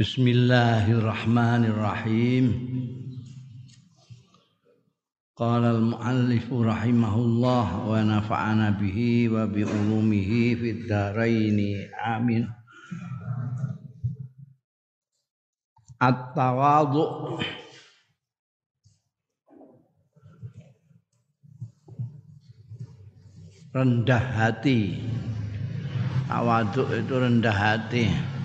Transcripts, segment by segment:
Bismillahirrahmanirrahim. Qala al-muallif rahimahullah wa nafa'ana bihi wa bi ulumihi fid dharain. Amin. At-tawadhu rendah hati. Tawadhu itu rendah hati.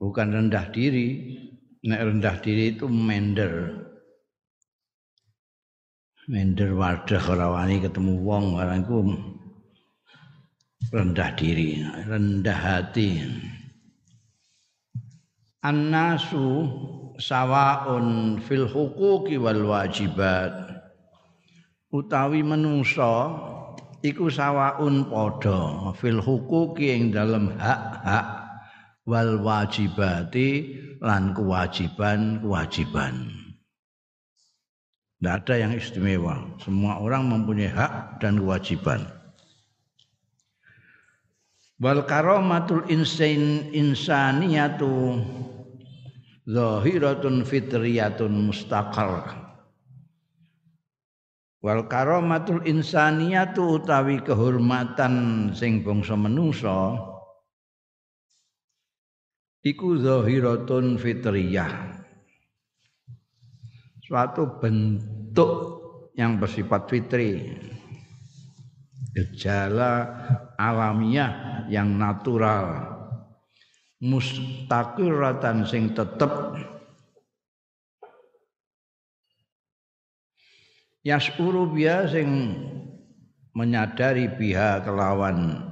Bukan rendah diri. Nek rendah diri itu mender. Mender wadah ora wani ketemu wong orang iku rendah diri, rendah hati. Annasu sawaun fil huquqi wal wajibat. Utawi menungso iku sawaun padha fil huquqi ing dalam hak-hak wal wajibati lan kewajiban-kewajiban. Tidak ada yang istimewa. Semua orang mempunyai hak dan kewajiban. Wal karamatul insan insaniyatu zahiratun fitriyatun mustaqar. Wal karamatul insaniyatu utawi kehormatan sing bangsa menungsa iku zahiratun fitriyah. Suatu bentuk yang bersifat fitri. Gejala alamiah yang natural. Mustaqiratan sing tetep. Yasuru biya sing menyadari biha kelawan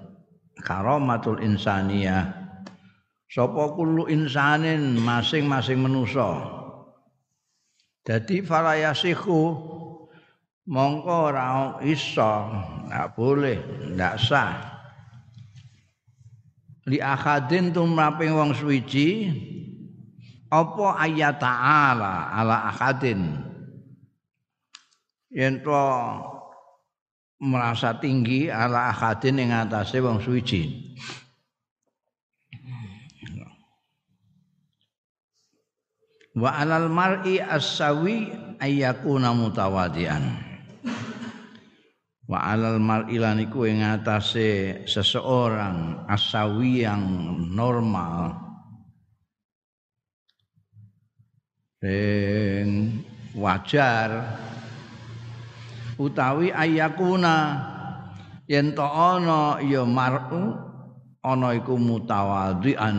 karamatul insaniyah sapa kullu insanin masing-masing manusia jadi falayasihu mongko ora iso, ndak boleh, ndak sah. Li akhadin tumraping wong suwiji apa ayat ta'ala ala akhadin. Yen to merasa tinggi ala akhadin ing atase wong suwiji. Wa alal mar'i as-sawi ayyakuna mutawadian. Wa alal mar'i lan iku ing atase seseorang asawi yang normal. Sing wajar. Utawi ayyakuna yen to ana ya mar'u ana iku mutawadian.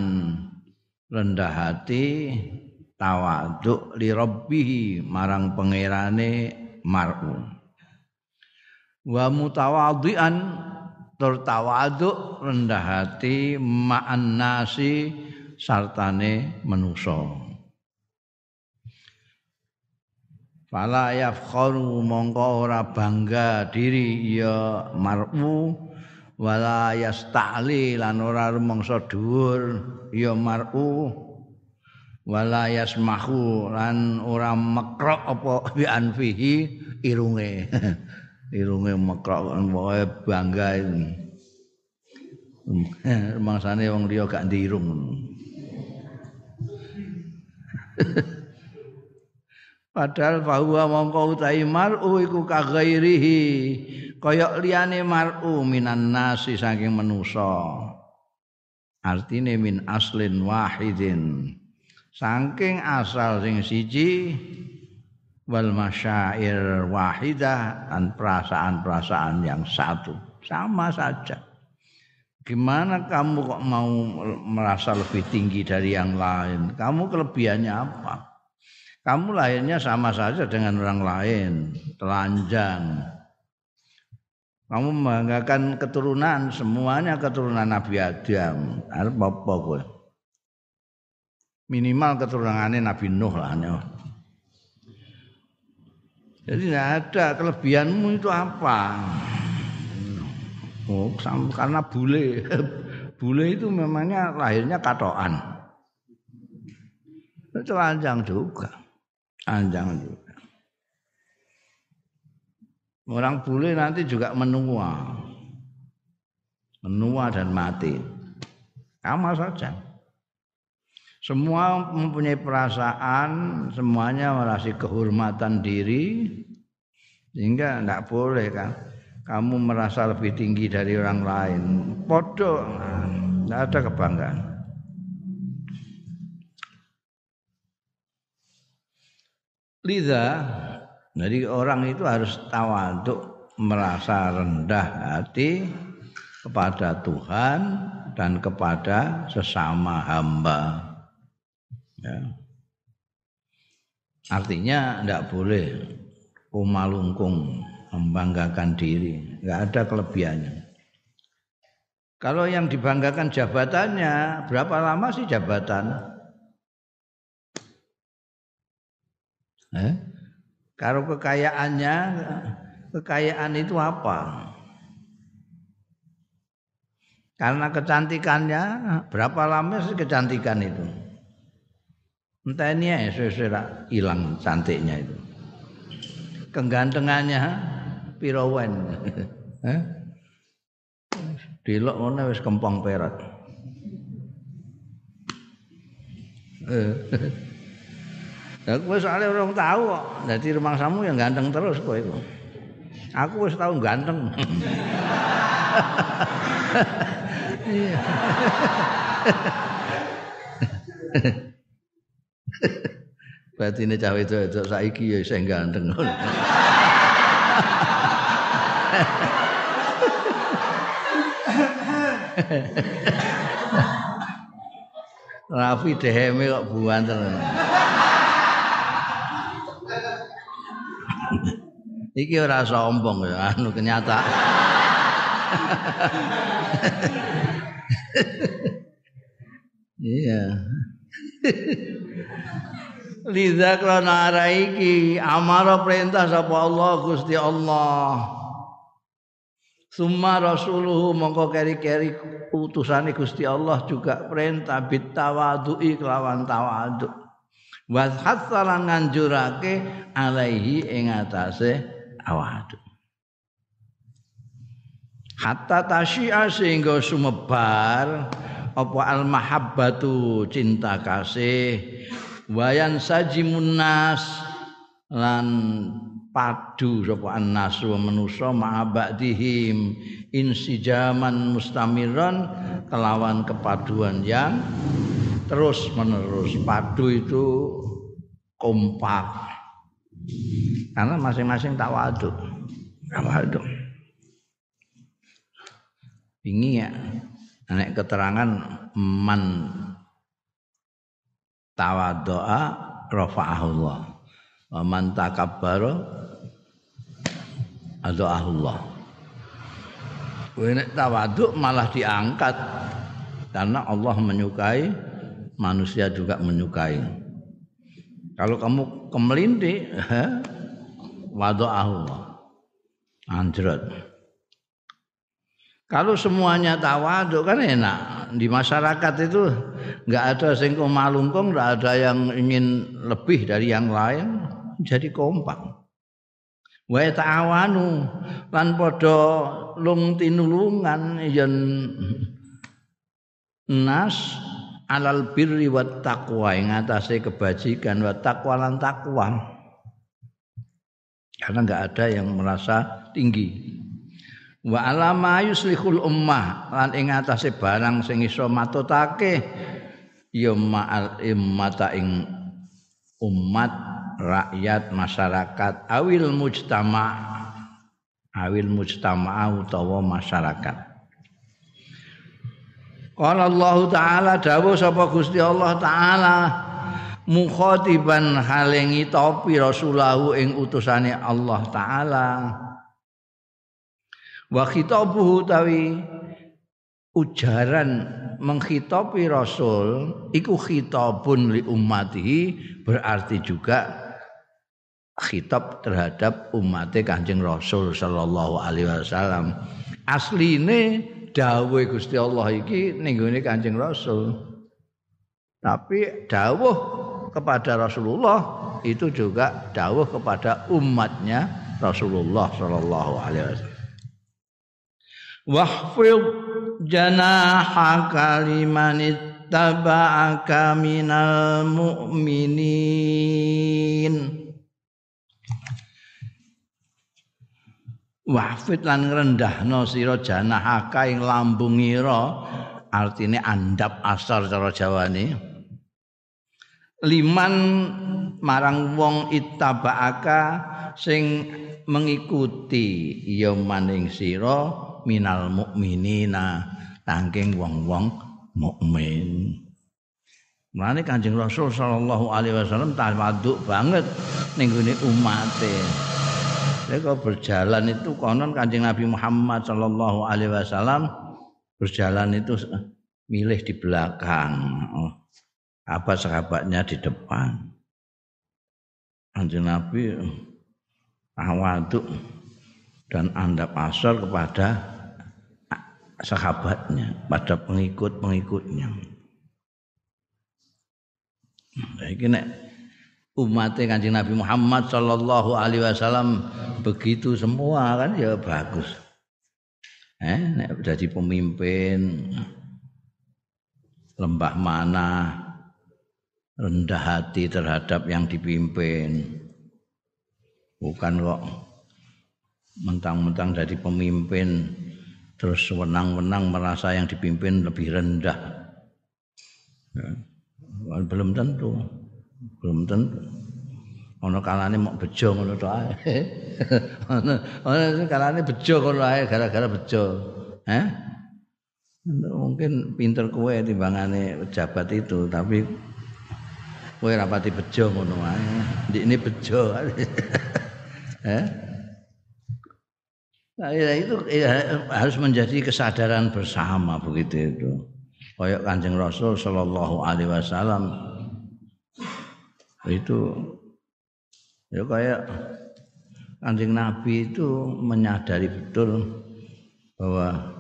Rendah hati tawaduk li rabbihi marang pangerane mar'u. Wa mutawadhian tur tawaduk rendah hati ma'an nasi sartane manusa Fala yafkharu mongko ora bangga diri ya mar'u. Wala yasta'li lan ora rumangsa dhuwur ya mar'u wala yasmahu lan ora mekrok apa bi anfihi irunge. Irunge mekrok wae bangga mangsane wong liya gak ndirung padahal bahwa mongko utahi mar'u iku kaghairihi kaya liyane mar'u minan nasi saking manusa. Artine min aslin wahidin saking asal sing siji wal masyair wahidah dan perasaan-perasaan yang satu. Sama saja. Gimana kamu kok mau merasa lebih tinggi dari yang lain? Kamu kelebihannya apa? Kamu lahirnya sama saja dengan orang lain telanjang. Kamu membanggakan keturunan semuanya keturunan Nabi Adam. Apa apa gue minimal keturunannya Nabi Nuh lah jadi tidak ada kelebihanmu itu apa? Oh karena bule bule itu memangnya lahirnya katoan itu anjang juga anjang juga. Orang bule nanti juga menua. Menua dan mati. Sama saja Semua mempunyai perasaan, semuanya merasa kehormatan diri, sehingga tidak boleh kan kamu merasa lebih tinggi dari orang lain. Podo, tidak ada kebanggaan. Liza, jadi orang itu harus tawaduk merasa rendah hati kepada Tuhan dan kepada sesama hamba. Ya. Artinya tidak boleh umalungkung membanggakan diri, nggak ada kelebihannya. Kalau yang dibanggakan jabatannya, berapa lama sih jabatan? Eh? Kalau kekayaannya, kekayaan itu apa? Karena kecantikannya, berapa lama sih kecantikan itu? Entah ini ya sesuai hilang cantiknya itu. Kegantengannya pirawan. Eh? Dilok ngono wis kempong perat. Aku wis soalnya orang tahu kok. Dadi rumangsamu yang ganteng terus kowe iku. Aku wis tahu ganteng. Iya. Batine cah wedok saiki ya sing ganteng. Rafi deheme kok buanten. Iki ora sombong ya, anu kenyataan. Iya. Liza krana araiki amara perintah sapa Allah Gusti Allah. Summa rasuluhu mongko keri-keri utusane Gusti Allah juga perintah bitawadu'i kelawan tawadhu. Wa hasalan nganjurake alaihi ing atase awadu hatta tasyi'a sehingga sumebar apa al mahabbatu cinta kasih. Wayan sajimun nas lan padu sapa annasu manusa ma'abadihim insijaman mustamiran kelawan kepaduan yang terus menerus. Padu itu kompak. Karena masing-masing tawaduk tawaduk Bingi ya. Nek keterangan man tawaddoa rafa'ahullah. Wa man takabbara adha'ahullah. Nek tawaduk malah diangkat karena Allah menyukai manusia juga menyukai. Kalau kamu kemelinti, wado'ahullah. Anjrot. Kalau semuanya tawaduk kan enak. Di masyarakat itu nggak ada sing malungkung, nggak ada yang ingin lebih dari yang lain, jadi kompak. Wa ta'awanu lan padha lung tinulungan yen nas alal birri wat taqwa ing atase kebajikan wa taqwa lan takwa. Karena nggak ada yang merasa tinggi wa alama yuslihul ummah. Lan ing atase barang sing iso matutake ya ma'al immata ing umat rakyat masyarakat awil mujtama awil mujtama utawa masyarakat. Qala Allah taala dawuh sapa Gusti Allah taala mukhatiban halengi topi rasulahu ing utusane Allah taala wa khitabuhu tawi ujaran menghitopi rasul iku khitabun li ummatihi berarti juga khitab terhadap umatnya Kanjeng Rasul sallallahu alaihi wasallam. Asline dawuh Gusti Allah iki ning Kanjeng Rasul. Tapi dawuh kepada Rasulullah itu juga dawuh kepada umatnya Rasulullah sallallahu alaihi wasallam wahfid janahaka liman ittaba'aka minal mu'minin Wafit lan ngrendahno sira janahaka ing lambung ira artine andap asar cara Jawane liman marang wong ittaba'aka sing mengikuti ya maning sira minal mukminina tangking wong-wong mukmin. Mulane Kanjeng Rasul sallallahu alaihi wasallam tawaduk banget ning gone umate. Mereka berjalan itu konon Kanjeng Nabi Muhammad sallallahu alaihi wasallam berjalan itu milih di belakang. Oh, apa sahabatnya di depan. Kanjeng Nabi tawaduk dan andap asal kepada sahabatnya, pada pengikut-pengikutnya. Iki nek umat Kanjeng Nabi Muhammad sallallahu alaihi wasallam begitu semua kan ya bagus. Eh nek jadi pemimpin lembah mana rendah hati terhadap yang dipimpin. Bukan kok mentang-mentang jadi pemimpin terus wenang-wenang merasa yang dipimpin lebih rendah. Ya. Belum tentu. Belum tentu. Ono kalane mau bejo ngono to ae. Ono kalane bejo ngono ae gara-gara bejo. Eh? Mungkin pinter kue timbangane pejabat itu, tapi kue rapati bejo ngono ae. Ini bejo. eh? Nah, ya itu ya, harus menjadi kesadaran bersama begitu itu. Kayak Kanjeng Rasul Shallallahu alaihi wasallam itu ya kayak Kanjeng Nabi itu menyadari betul bahwa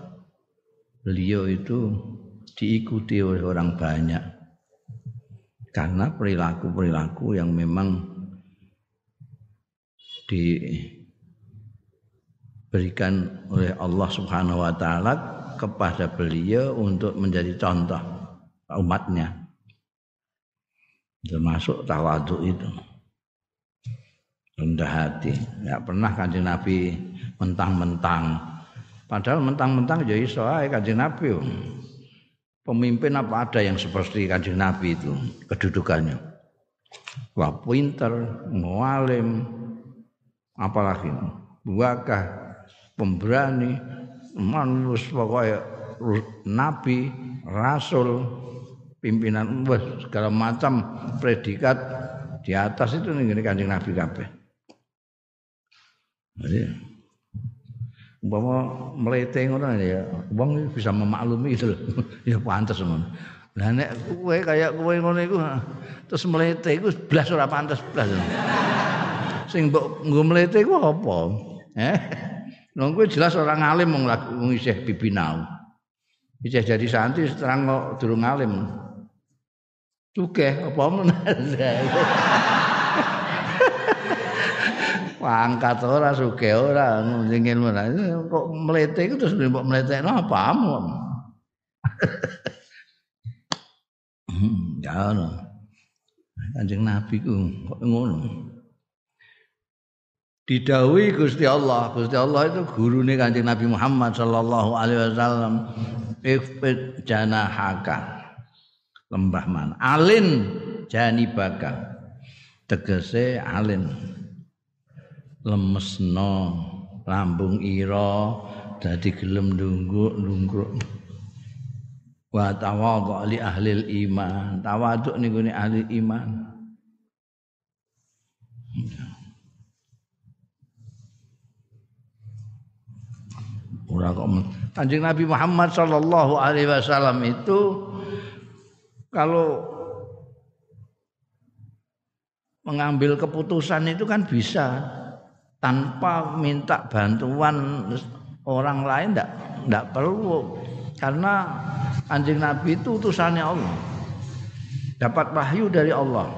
beliau itu diikuti oleh orang banyak karena perilaku-perilaku yang memang di diberikan oleh Allah Subhanahu wa taala kepada beliau untuk menjadi contoh umatnya. Termasuk tawadhu itu. Rendah hati. Enggak pernah kanjeng Nabi mentang-mentang. Padahal mentang-mentang ya iso ae kanjeng Nabi. Pemimpin apa ada yang seperti kanjeng Nabi itu kedudukannya. Wah pinter, mualim, apalagi buakah pemberani manus pokoknya nabi rasul pimpinan wes segala macam predikat di atas itu nih kanjeng nabi kabeh. Jadi umpama melete ngono ya wong bisa memaklumi itu ya pantas ngono lah nek kowe kaya kowe ngono iku terus melete iku blas ora pantas blas. Sing mbok nggo melete iku apa? Eh Nang kowe jelas orang alim wong wong isih bibinau. Isih jadi santri terang kok durung alim. Sugih apa men. Pangkat ora sugih ora sing ilmu kok mlete iku terus mbok mletekno apa amun. Hmm, ya ono. Kanjeng Nabi ku kok ngono. Didawi Gusti Allah. Gusti Allah itu gurune Kanjeng Nabi Muhammad sallallahu alaihi wasallam. Ifid janahaka. Lembah mana? Alin janibaka. Tegese alin. Lemesno lambung ira dadi gelem ndunggu ndungkruk. Wa tawadhu li ahli iman. Tawadhu niku ahli iman. Ora kok Kanjeng Nabi Muhammad sallallahu alaihi wasallam itu kalau mengambil keputusan itu kan bisa. Tanpa minta bantuan orang lain enggak enggak perlu. Karena anjing Nabi itu utusannya Allah. Dapat wahyu dari Allah.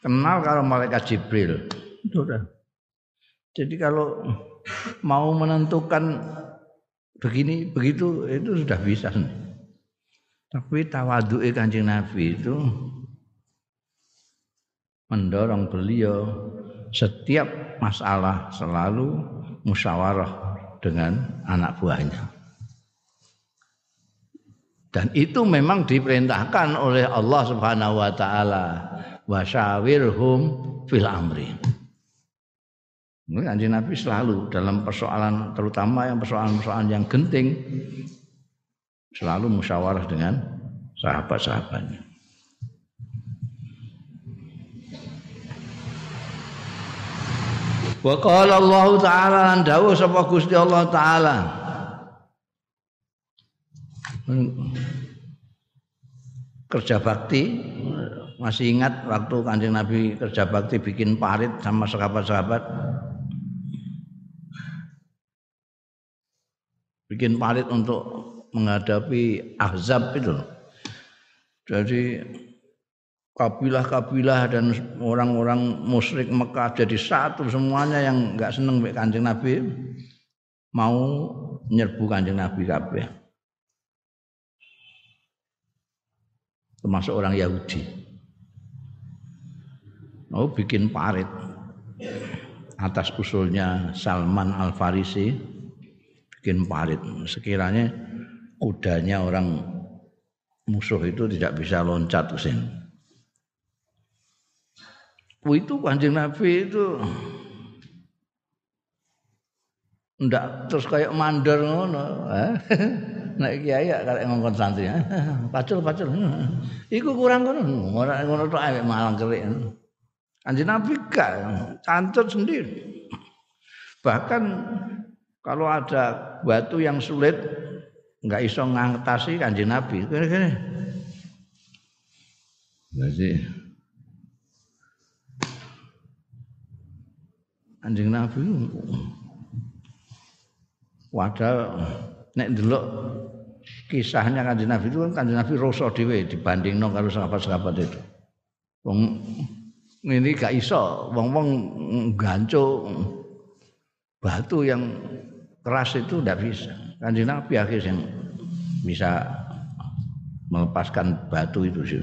Kenal kalau malaikat Jibril. Itu jadi kalau mau menentukan begini begitu itu sudah bisa Tapi tawaduke Kanjeng Nabi itu mendorong beliau setiap masalah selalu musyawarah dengan anak buahnya. Dan itu memang diperintahkan oleh Allah Subhanahu wa taala wasyawirhum fil amri. Kanjeng Nabi selalu dalam persoalan terutama yang persoalan-persoalan yang genting selalu musyawarah dengan sahabat-sahabatnya. Wa qala Allah taala lan dawuh sapa Gusti Allah taala. Kerja bakti masih ingat waktu Kanjeng Nabi kerja bakti bikin parit sama sahabat-sahabat bikin parit untuk menghadapi Ahzab itu. Jadi kabilah-kabilah dan orang-orang musyrik Mekah jadi satu semuanya yang nggak seneng dengan Kanjeng Nabi mau nyerbu Kanjeng Nabi kabeh. Termasuk orang Yahudi. Mau bikin parit atas usulnya Salman Al Farisi bikin parit. Sekiranya kudanya orang musuh itu tidak bisa loncat ke sini itu kanjeng Nabi itu ndak terus kayak mandor ngono. Nek kiai karek ngongkon santri. Pacul pacul. Iku kurang ngono. Ora ngono tok awake malang kerik. Kanjeng Nabi gak cantut sendiri. Bahkan kalau ada batu yang sulit nggak iso ngatasi kanjeng Nabi. Gini-gini jadi Anjing Nabi Wadah nek delok kisahnya Kanjeng Nabi itu kan Kanjeng Nabi rasa dhewe dibandingno karo sahabat-sahabat itu. Wong ini gak iso wong-wong ganco batu yang keras itu tidak bisa. Kanjeng Nabi akhirnya yang bisa melepaskan batu itu sih.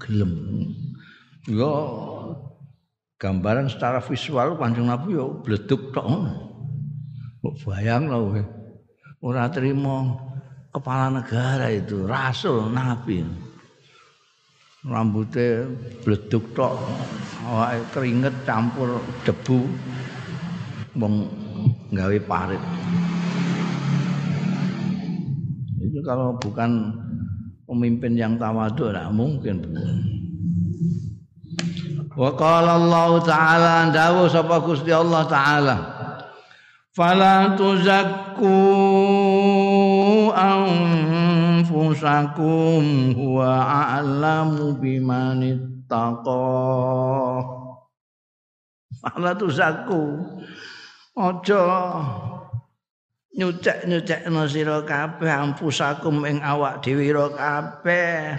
Gelem. Yo gambaran secara visual Kanjeng Nabi yo bleduk tok. Mbok bayang lho. Ora terima kepala negara itu, rasul Nabi. Rambutnya bleduk tok, awake keringet campur debu. Wong gawe parit. Itu kalau bukan pemimpin yang tawadhu tidak mungkin. Wa qala Allah taala dawuh sapa Gusti Allah taala Fala tuzakku anfusakum huwa a'lamu biman ittaqa Fala tuzakku Aja. Nyucek-nyucekno sira kabeh anfusakum ing awak dhewe kabeh.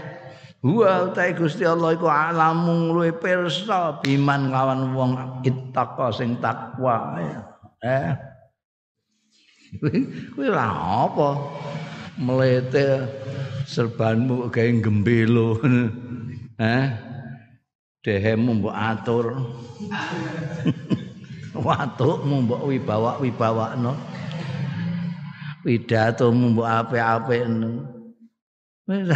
Wa ta Gusti Allah iku alamu luwe pirsa biman lawan wong ittaqa sing takwa. Eh. Kuwi lha apa? Mlete serbanmu gawe gembelo eh. Dehemu mbok atur watukmu mbok wibawa-wibawakno pidatomu mbok apik-apikno Wis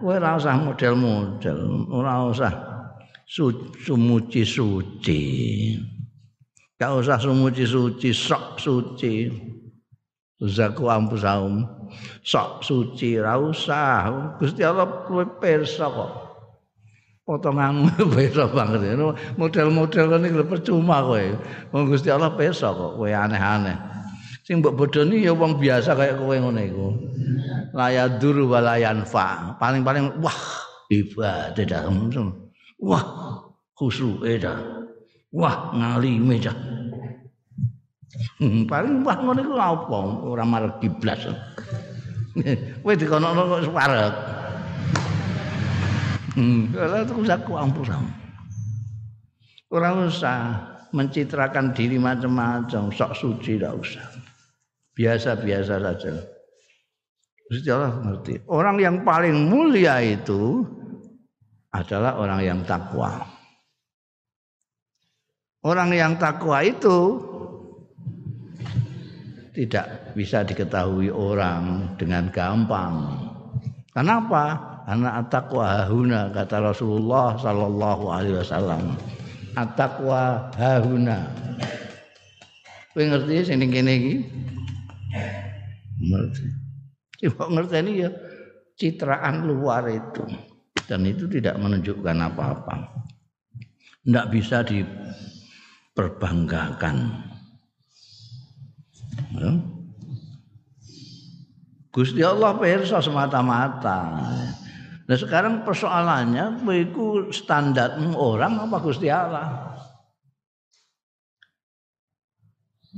kowe ora usah model-model, ora usah sumuci-suci. Gak usah sumuci-suci, sok suci. Zaku ampusaum, sok suci, ora usah. Gusti Allah kowe pirsa kok. Potonganmu pirsa banget. Model-model ini percuma kowe. Wong Gusti Allah pirsa kok kowe aneh-aneh. Sing mbok bodoni ya wong biasa kayak kowe ngono iku. layadur walayanfa paling-paling wah ibadah dah wah khusyuk dah wah ngalime dah hmm, paling wah ngono iku apa ora marek kiblat kowe dikono kok separek kalau itu usah kuampun Orang usah mencitrakan diri macam-macam, sok suci tidak usah. Biasa-biasa saja. Gusti Allah ngerti. Orang yang paling mulia itu adalah orang yang takwa. Orang yang takwa itu tidak bisa diketahui orang dengan gampang. Kenapa? Karena at-taqwa hahuna kata Rasulullah sallallahu alaihi wasallam. At-taqwa hahuna. Kowe ngerti sing kene iki? Ngerti. Coba ngerti ya citraan luar itu dan itu tidak menunjukkan apa-apa. Tidak bisa diperbanggakan. Ya. Gusti Allah persa semata-mata. Nah sekarang persoalannya, itu standarmu orang apa Gusti Allah?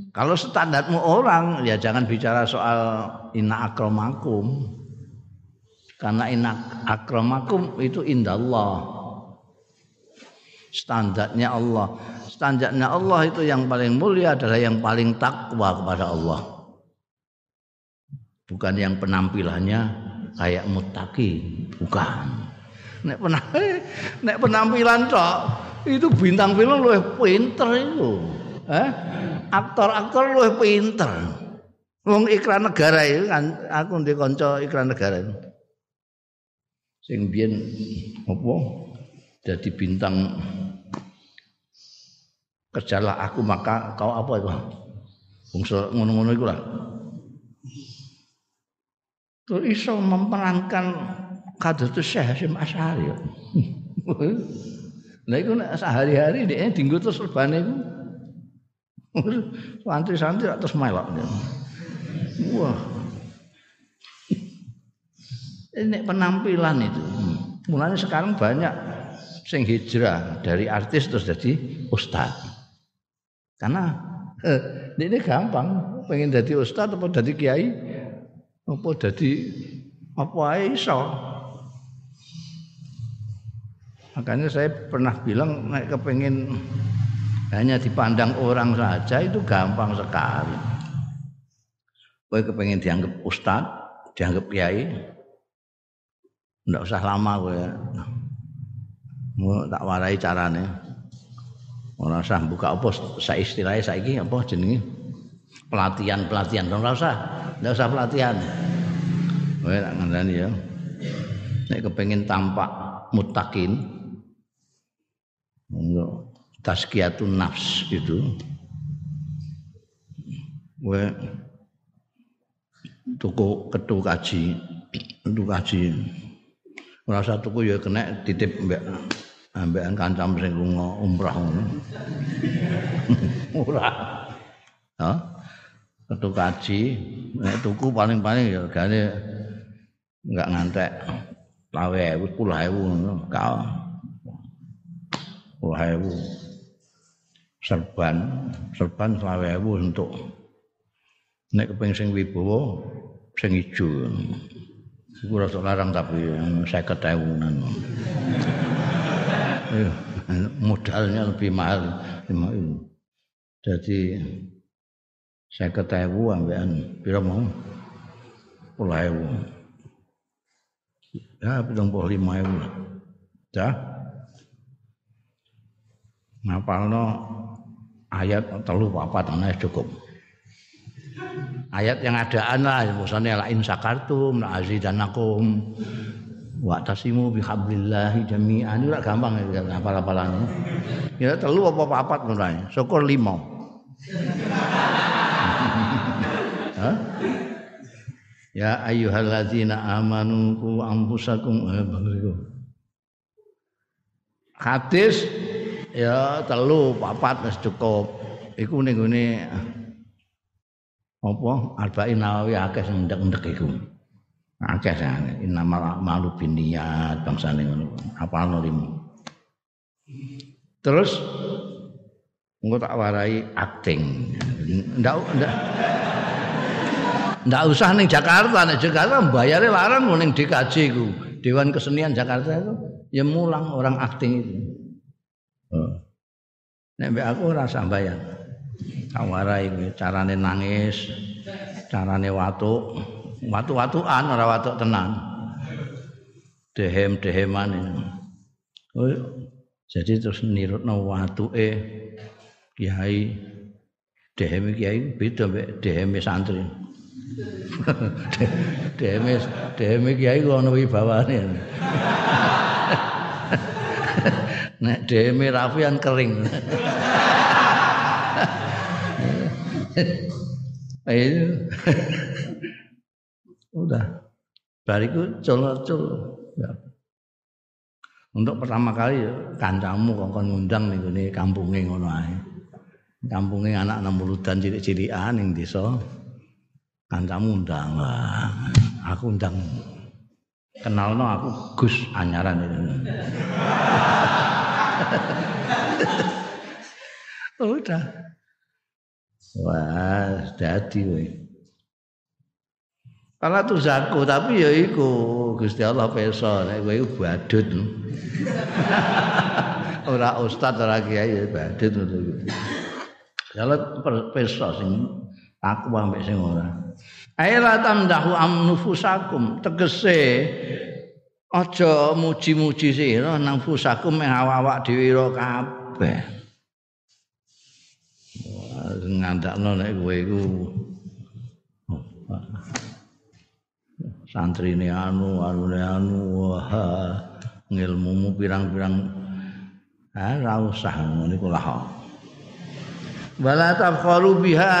Kalau standarmu orang, ya jangan bicara soal inna akramakum. Karena inna akramakum itu indallah. Standarnya Allah. Standarnya Allah itu yang paling mulia adalah yang paling takwa kepada Allah. Bukan yang penampilannya kayak mutaki, bukan. Nek, penampilan, nek penampilan cok itu bintang film lu pinter itu. Eh? aktor-aktor luwih pinter. Wong iklan negara itu kan aku ndek kanca iklan negara itu. Sing biyen apa jadi bintang kerjalah aku maka kau apa itu ngono-ngono iku lah terus iso memerankan kados Syekh Hasyim Asy'ari Nah iku sehari-hari dia dinggo terus rebane iku Santri-santri terus melok. Wah. Ini penampilan itu. Mulanya sekarang banyak sing hijrah dari artis terus jadi ustad. Karena eh, ini gampang, pengen jadi ustad apa jadi kiai, apa jadi apa iso. Makanya saya pernah bilang naik kepengen hanya dipandang orang saja itu gampang sekali. Kowe kepengen dianggap ustad, dianggap kiai, ndak usah lama kowe. Mau tak warai carane. Ora usah buka apa saya istilahnya saiki apa jenenge? Pelatihan-pelatihan ora usah. Ndak usah pelatihan. Kowe tak ngandani ya. Nek kepengin tampak mutakin, enggak tazkiyatun nafs itu we tuku ketu kaji ketu kaji ora usah tuku ya kena titip mbek ambekan kancam sing lunga umrah ngono ora ha ketu kaji nek tuku paling-paling ya gane enggak ngantek. Lawe 10.000 ngono kau 10.000 serban. Serban ewu untuk nek kepeng sing wibawa sing ijo. Iku rasa larang tapi 50.000-an iya, modalnya lebih mahal jadi saya ketahui ambekan pira mau puluh ewu ya pitung puluh lima ewu dah ngapalno ayat telu papat ana cukup. Ayat yang adaan lah misalnya la in sakartum la azidanakum wa tasimu bi hablillahi jami'an ora gampang ya hafal-hafalan. Ya telu apa papat ngono ae. Syukur lima. Ya ayyuhalladzina amanu qu anfusakum eh, Hadis ya telu papat wis cukup. Iku ning gone apa arba'in nawawi akeh sing ndek-ndek iku. Akeh innamal malu biniyat bangsane ngono apalno limu terus engko tak warai acting ndak ndak ndak usah ning Jakarta nek Jakarta bayare larang ning DKJ iku Dewan Kesenian Jakarta itu ya mulang orang acting itu Oh. Nek mbek aku ora sambayang. Kawarai carane nangis, carane watuk, Watu-watuan ora watuk tenan. Dehem-deheman ini. Oh, jadi terus nirutno watuke kiai dehem kiai beda mek dehem santri. Dehem dehem kiai ku ono wibawane. Nek dehem rafian kering. Ayo. Udah. Bariku col-col. Ya. Untuk pertama kali ya, kancamu kongkon ngundang nih ini kampungnya ngono ae. Kampungnya anak enam dan cilik-cilikan yang desa. Kancamu undang lah. Aku undang kenal no aku Gus Anyaran itu. Udah. Wah, dadi kowe. Kala tuh zaku tapi ya iku Gusti Allah peso nek kowe badut. ora ustaz ora kiai ya badut ngono. Kalau peso sing aku ambek sing. Aila tamdahu am nufusakum. Tegese aja muji-muji sira nang fusakum ing awak-awak dhewe kabeh. Ngandakno nek kowe iku. Santrine anu anune anu wah ngilmumu pirang-pirang. Ah ora usah ngono iku lah. Wala tafkharu biha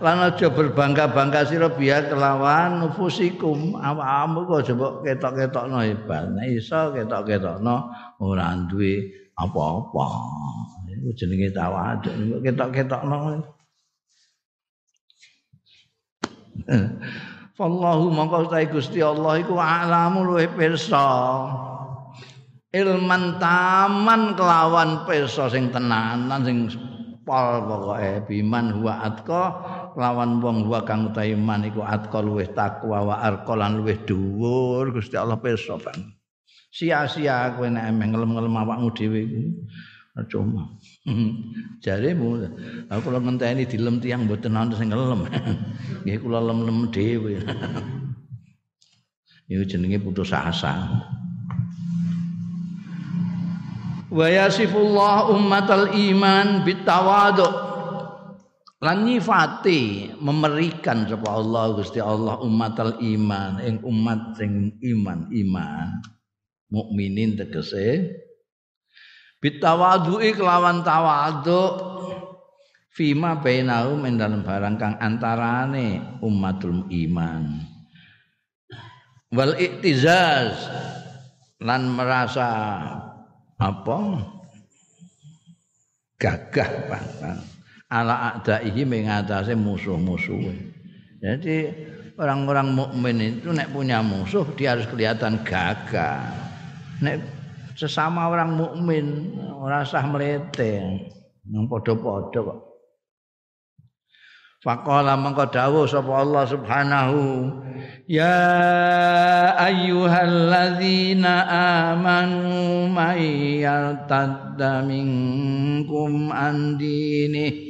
lan aja berbangga-bangga sira biha kelawan nufusikum. Awakmu kok aja mbok ketok-ketokno hebat. Nek iso ketok-ketokno ora duwe apa-apa. Iku jenenge tawaduk ketok-ketokno. Wallahu mongko utahe Gusti Allah iku alamu luwih pirsa. Ilman taman kelawan pirsa sing tenanan sing pol pokoke biman huwa atqa kelawan wong huwa kang utahe iman iku atqa luwih takwa wa arqa lan luwih dhuwur Gusti Allah pirsa. Sia-sia kowe nek ngelem-ngelem awakmu dhewe iku. Cuma. Jaremu aku kula ngenteni dilem tiyang mboten ana sing ngelem. Nggih kula lem-lem dhewe. Iku jenenge putus asa. Wa yasifullah ummatal iman bitawadu. Lan nyifati memerikan sapa Allah Gusti Allah umatal iman ing umat sing iman iman. Mukminin tegese bitawadhu'i kelawan tawadhu fima bainahum ing dalem barang kang antarane umatul iman. Wal iktizaz lan merasa apa? Gagah banget ala adaihi mengatasi musuh-musuh jadi orang-orang mukmin itu nek punya musuh dia harus kelihatan gagah. Nek sesama orang mukmin ora sah mlete nang padha-padha kok. Faqala mangko dawuh Allah Subhanahu ya ayyuhalladzina amanu may yartadda minkum an dinihi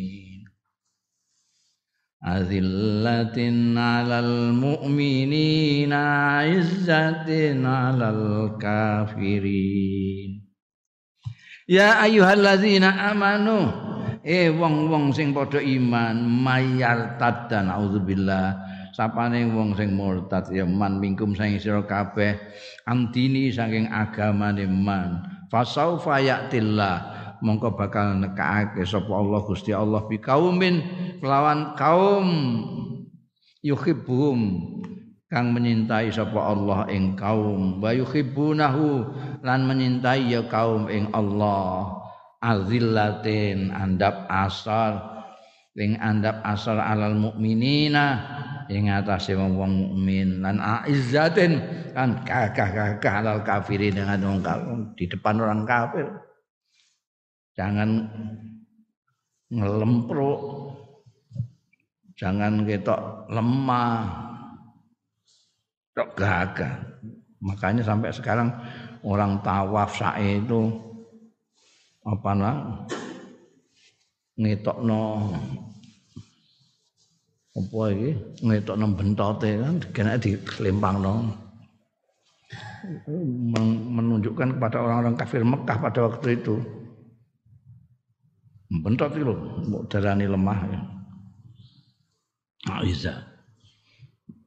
azillatin 'alal mu'minina 'izzatin 'alal kafirin ya ayyuhalladzina amanu eh wong-wong sing padha iman mayar tadan auzubillah sapane wong sing murtad ya man mingkum sing sira kabeh. Antini saking agamane man. Fasaufa ya'tillah mongko bakal nekake sapa Allah Gusti Allah bi kaumin kelawan kaum yuhibbuhum kang menyintai sapa Allah ing kaum. Wa yuhibbunahu lan menyintai ya kaum ing Allah. Azillatin andap asal ing andap asal alal mukminina ing atase wong mukmin. Lan aizzatin kan gagah-gagah alal kafirin dengan wong di depan orang kafir jangan ngelempruk. Jangan ketok lemah. Tok gagah makanya sampai sekarang orang tawaf sa'i itu apa nah ngetokno apa iki? Ngetokno bentote kan kena dilempangno menunjukkan kepada orang-orang kafir Mekah pada waktu itu bentot itu mau darani lemah ya. Aiza.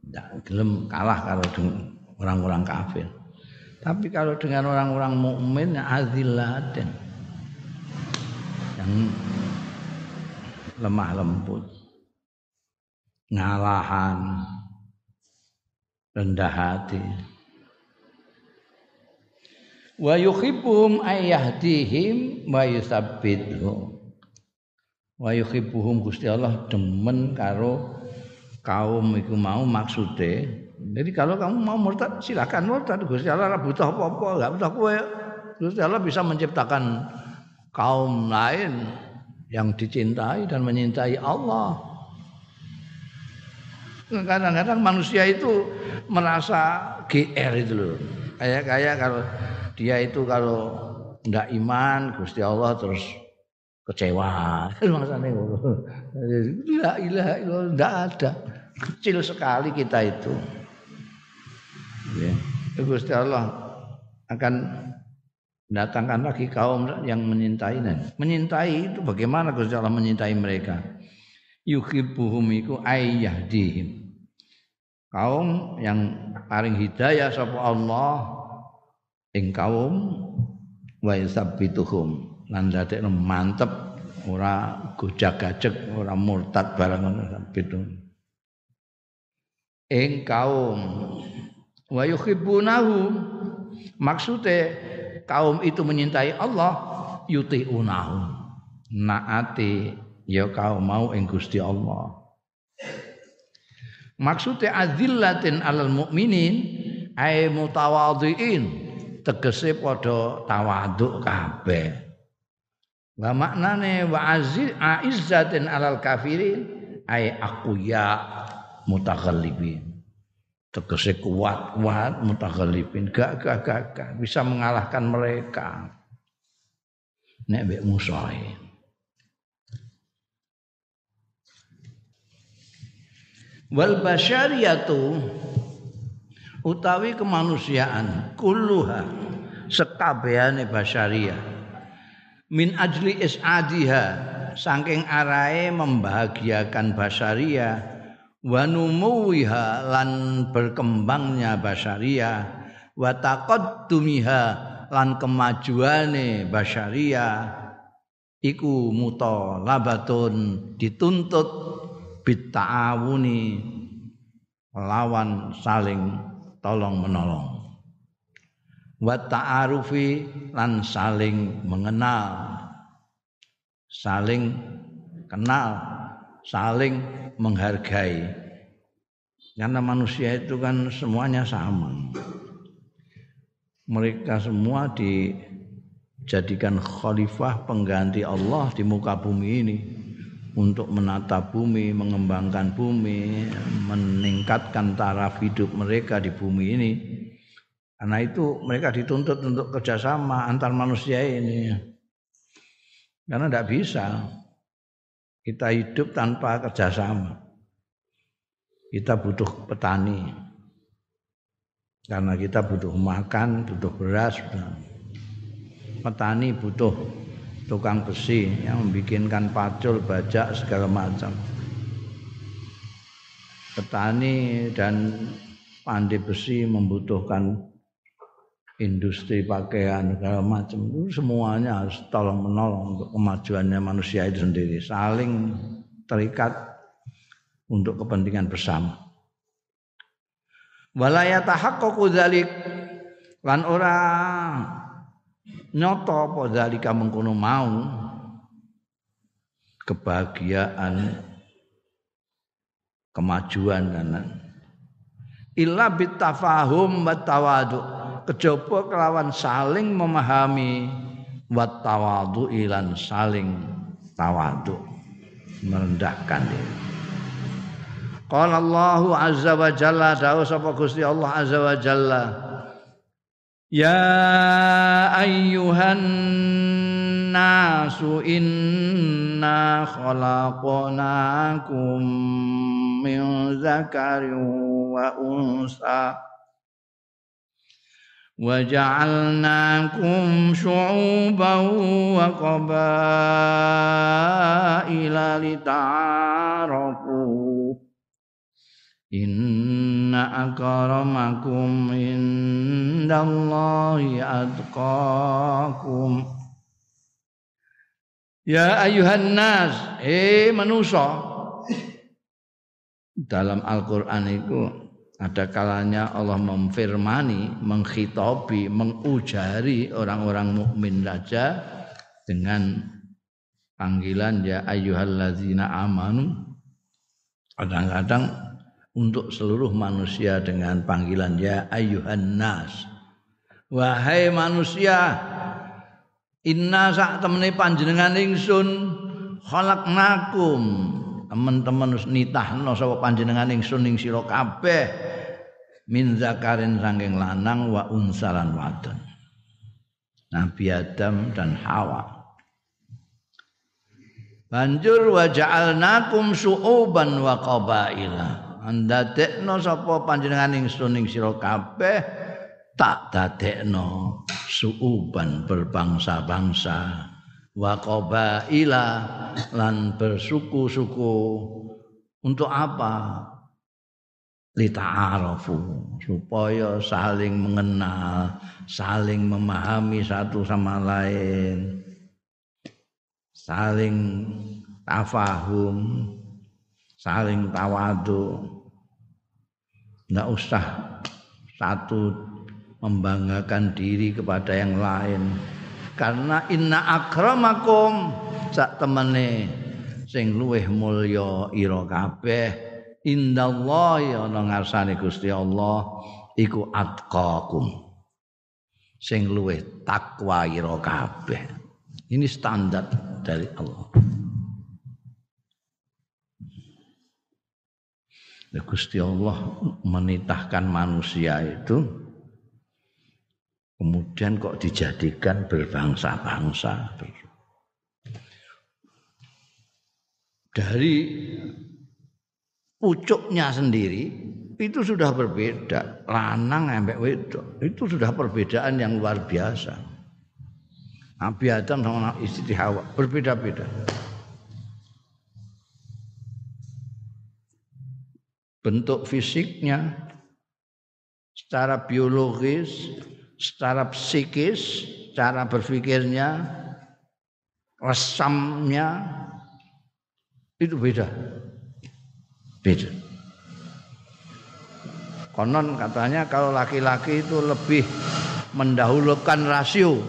Tidak gelem kalah kalau dengan orang-orang kafir. Tapi kalau dengan orang-orang mukmin ya azillatin yang lemah lembut, ngalahan, rendah hati. Wa yuhibbuhum ayyahdihim wa yusabbituhum. Wa yuhibbuhum Gusti Allah demen karo kaum iku mau maksude. Jadi kalau kamu mau murtad silakan murtad Gusti Allah butuh apa-apa, enggak butuh kowe. Gusti Allah bisa menciptakan kaum lain yang dicintai dan menyintai Allah. Kadang-kadang manusia itu merasa GR itu loh. Kayak kayak kalau dia itu kalau ndak iman Gusti Allah terus kecewa. Maksudnya la ilaha illallah ndak ada. Kecil sekali kita itu. Ya. Gusti Allah akan datangkan lagi kaum yang menyintai menyintai itu bagaimana Gusti Allah menyintai mereka yuhibbuhum iku ayyahdihim kaum yang paling hidayah sapa Allah ing kaum wa yusabbituhum lan dadekno mantep ora gojag-gajeg ora murtad barang ngono sabit ing kaum wa yuhibbunahu maksude kaum itu menyintai Allah yuti'unahu. Naati ya kaum mau ing Gusti Allah. Maksudnya azillatin alal mukminin ay mutawadhiin tegese padha tawaduk kabeh wa maknane wa aziz aizzatin alal kafirin ay akuya mutaghallibin. Tegese kuat kuat mutaghallibin. Gak gak gak, bisa mengalahkan mereka. Nek mbek musuhe wal basyariyatu utawi kemanusiaan kulluha sekabehane basyariah min ajli isadiha saking arahe membahagiakan basyariah wa numuwiha lan berkembangnya basyariah wa taqaddumiha lan kemajuane basyariah iku mutalabatun dituntut bitta'awuni lawan saling tolong menolong wa ta'arufi lan saling mengenal. Saling kenal saling menghargai. Karena manusia itu kan semuanya sama. Mereka semua dijadikan khalifah pengganti Allah di muka bumi ini untuk menata bumi, mengembangkan bumi, meningkatkan taraf hidup mereka di bumi ini. Karena itu mereka dituntut untuk kerjasama antar manusia ini. Karena tidak bisa kita hidup tanpa kerjasama. Kita butuh petani. Karena kita butuh makan, butuh beras. Petani butuh tukang besi yang membikinkan pacul, bajak segala macam. Petani dan pandai besi membutuhkan industri pakaian segala macam itu semuanya harus tolong menolong untuk kemajuannya manusia itu sendiri. Saling terikat untuk kepentingan bersama. Walayata haqqaqu dzalik. Lan orang nyoto apa zalika mengkono mau. Kebahagiaan kemajuan karena illa bitafahum wa tawadu kejaba kelawan saling memahami wa tawadu ilan saling tawadu merendahkan diri. Qala Allahu azza wa jalla dawuh sapa Gusti Allah azza wa jalla? Ya ayyuhan nasu inna khalaqnakum min zakarin wa unsa وجعلناكم شعوبا وقبائل لتعارفوا Inna akramakum indallahi atqakum Ya ayuhan nas, eh manusia. Dalam Al-Qur'an itu ada kalanya Allah memfirmani, menghitobi, mengujari orang-orang mukmin saja dengan panggilan ya ayyuhallazina amanu. Kadang-kadang untuk seluruh manusia dengan panggilan ya ayuhan nas. Wahai manusia, inna sak temene panjenengan ingsun khalaqnakum. Teman-teman nitahno sapa panjenengan ingsun ing sira kabeh min zakarin sanging lanang wa unsalan wadon. Nabi Adam dan Hawa. Banjur wa ja'alnakum su'uban wa qabaila ndadekno sapa panjenengan ingsun ing sira kabeh tak dadekno suuban berbangsa-bangsa wa qabaila lan bersuku-suku. Untuk apa? Lita'arafu supaya saling mengenal saling memahami satu sama lain. Saling tafahum saling tawadu. Tidak usah satu membanggakan diri kepada yang lain karena inna akramakum sak temene sing luweh mulya ira kabeh. Indallahi ana ngarsane Gusti Allah iku atqakum. Sing luweh takwa ira kabeh. Ini standar dari Allah. Gusti Allah menitahkan manusia itu kemudian kok dijadikan berbangsa-bangsa. Dari pucuknya sendiri itu sudah berbeda, lanang sampai wedok. Itu sudah perbedaan yang luar biasa. Nabi Adam sama istri Hawa berbeda-beda. bentuk fisiknya, secara biologis, secara psikis, cara berpikirnya, resamnya itu beda. Beda. Konon katanya kalau laki-laki itu lebih mendahulukan rasio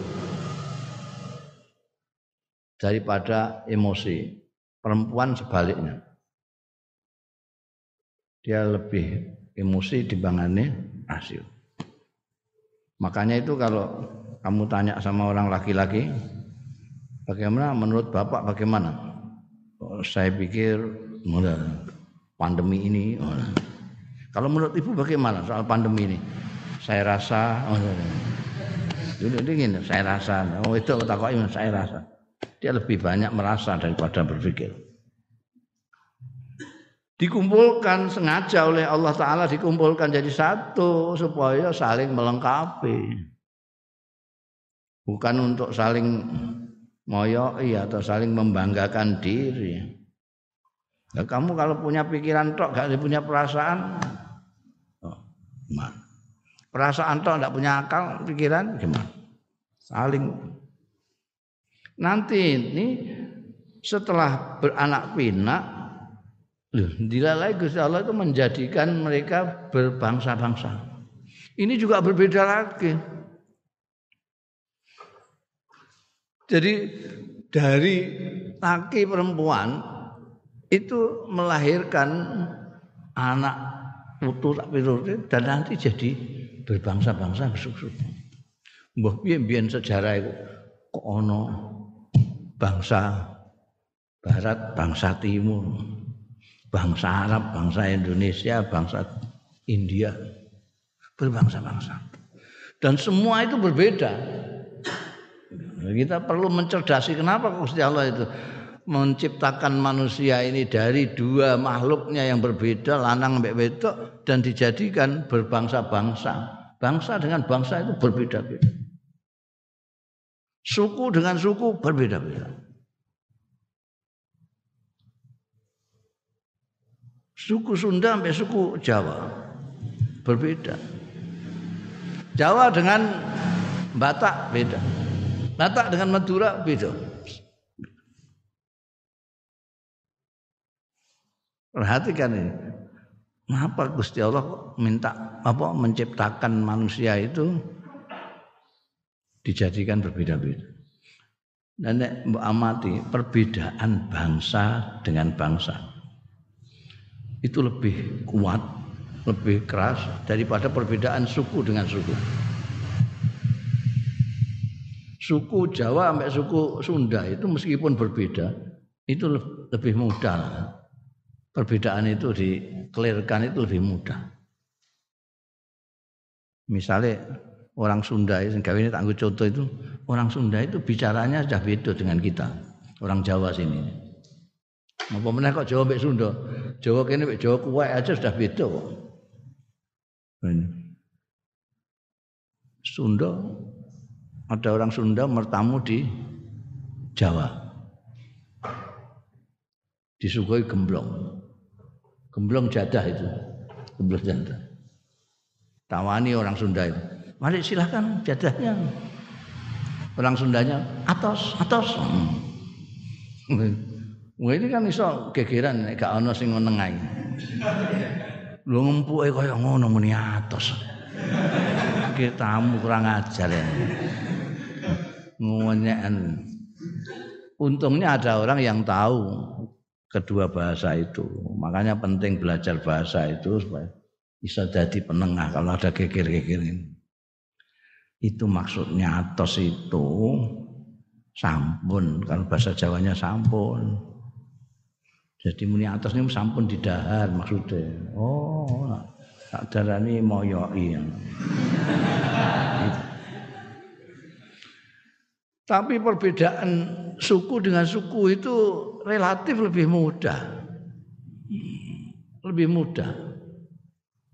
daripada emosi. Perempuan sebaliknya dia lebih emosi dibandingkan rasio. Makanya itu kalau kamu tanya sama orang laki-laki, bagaimana menurut bapak bagaimana? Oh, saya pikir pandemi ini. Oh, kalau menurut ibu bagaimana soal pandemi ini? Saya rasa, oh, ini, ini saya rasa. Oh itu takut saya rasa. Dia lebih banyak merasa daripada berpikir dikumpulkan sengaja oleh Allah Ta'ala dikumpulkan jadi satu supaya saling melengkapi. Bukan untuk saling moyoi atau saling membanggakan diri. Nah, kamu kalau punya pikiran tok gak punya perasaan oh, perasaan tok gak punya akal pikiran gimana? Saling. Nanti ini setelah beranak pinak dilalai Gusti Allah itu menjadikan mereka berbangsa-bangsa. Ini juga berbeda lagi. Jadi dari laki perempuan itu melahirkan anak putu tak dan nanti jadi berbangsa-bangsa besuk-besuk. Mbah piye mbiyen sejarah itu kok ana bangsa barat, bangsa timur, bangsa Arab, bangsa Indonesia, bangsa India, berbangsa-bangsa. Dan semua itu berbeda. Kita perlu mencerdasi kenapa Gusti Allah itu menciptakan manusia ini dari dua makhluknya yang berbeda lanang mbek wedok dan dijadikan berbangsa-bangsa. Bangsa dengan bangsa itu berbeda-beda. Suku dengan suku berbeda-beda. Suku Sunda sampai suku Jawa berbeda. Jawa dengan Batak beda. Batak dengan Madura beda. Perhatikan ini. Kenapa Gusti Allah minta apa menciptakan manusia itu dijadikan berbeda-beda. Dan nek amati perbedaan bangsa dengan bangsa itu lebih kuat, lebih keras daripada perbedaan suku dengan suku. Suku Jawa sampai suku Sunda itu meskipun berbeda itu lebih mudah perbedaan itu dikelirkan itu lebih mudah. Misalnya orang Sunda itu, ini tangguh contoh itu, orang Sunda itu bicaranya sudah beda dengan kita, orang Jawa sini. Apa meneh kok Jawa mbek Sunda? Jawa kene mbek Jawa kuwe aja sudah beda kok. Sunda ada orang Sunda bertamu di Jawa. Disuguhi gemblong. Gemblong jadah itu. Gemblong jadah. Tawani orang Sunda itu. Mari silahkan jadahnya. Orang Sundanya atos, atos. Hmm. Ini kan iso gegeran nek gak ana sing ae. Lho ngempuke kaya ngono muni atos. Ki tamu kurang ajar ya. Ngonyeken. Untungnya ada orang yang tahu kedua bahasa itu. Makanya penting belajar bahasa itu supaya bisa jadi penengah kalau ada geger-geger ini. Itu maksudnya atos itu sampun kalau bahasa Jawanya sampun. Jadi muni atas ini sampun didahar maksudnya. Oh, tak darani moyoi. Tapi perbedaan suku dengan suku itu relatif lebih mudah. Lebih mudah.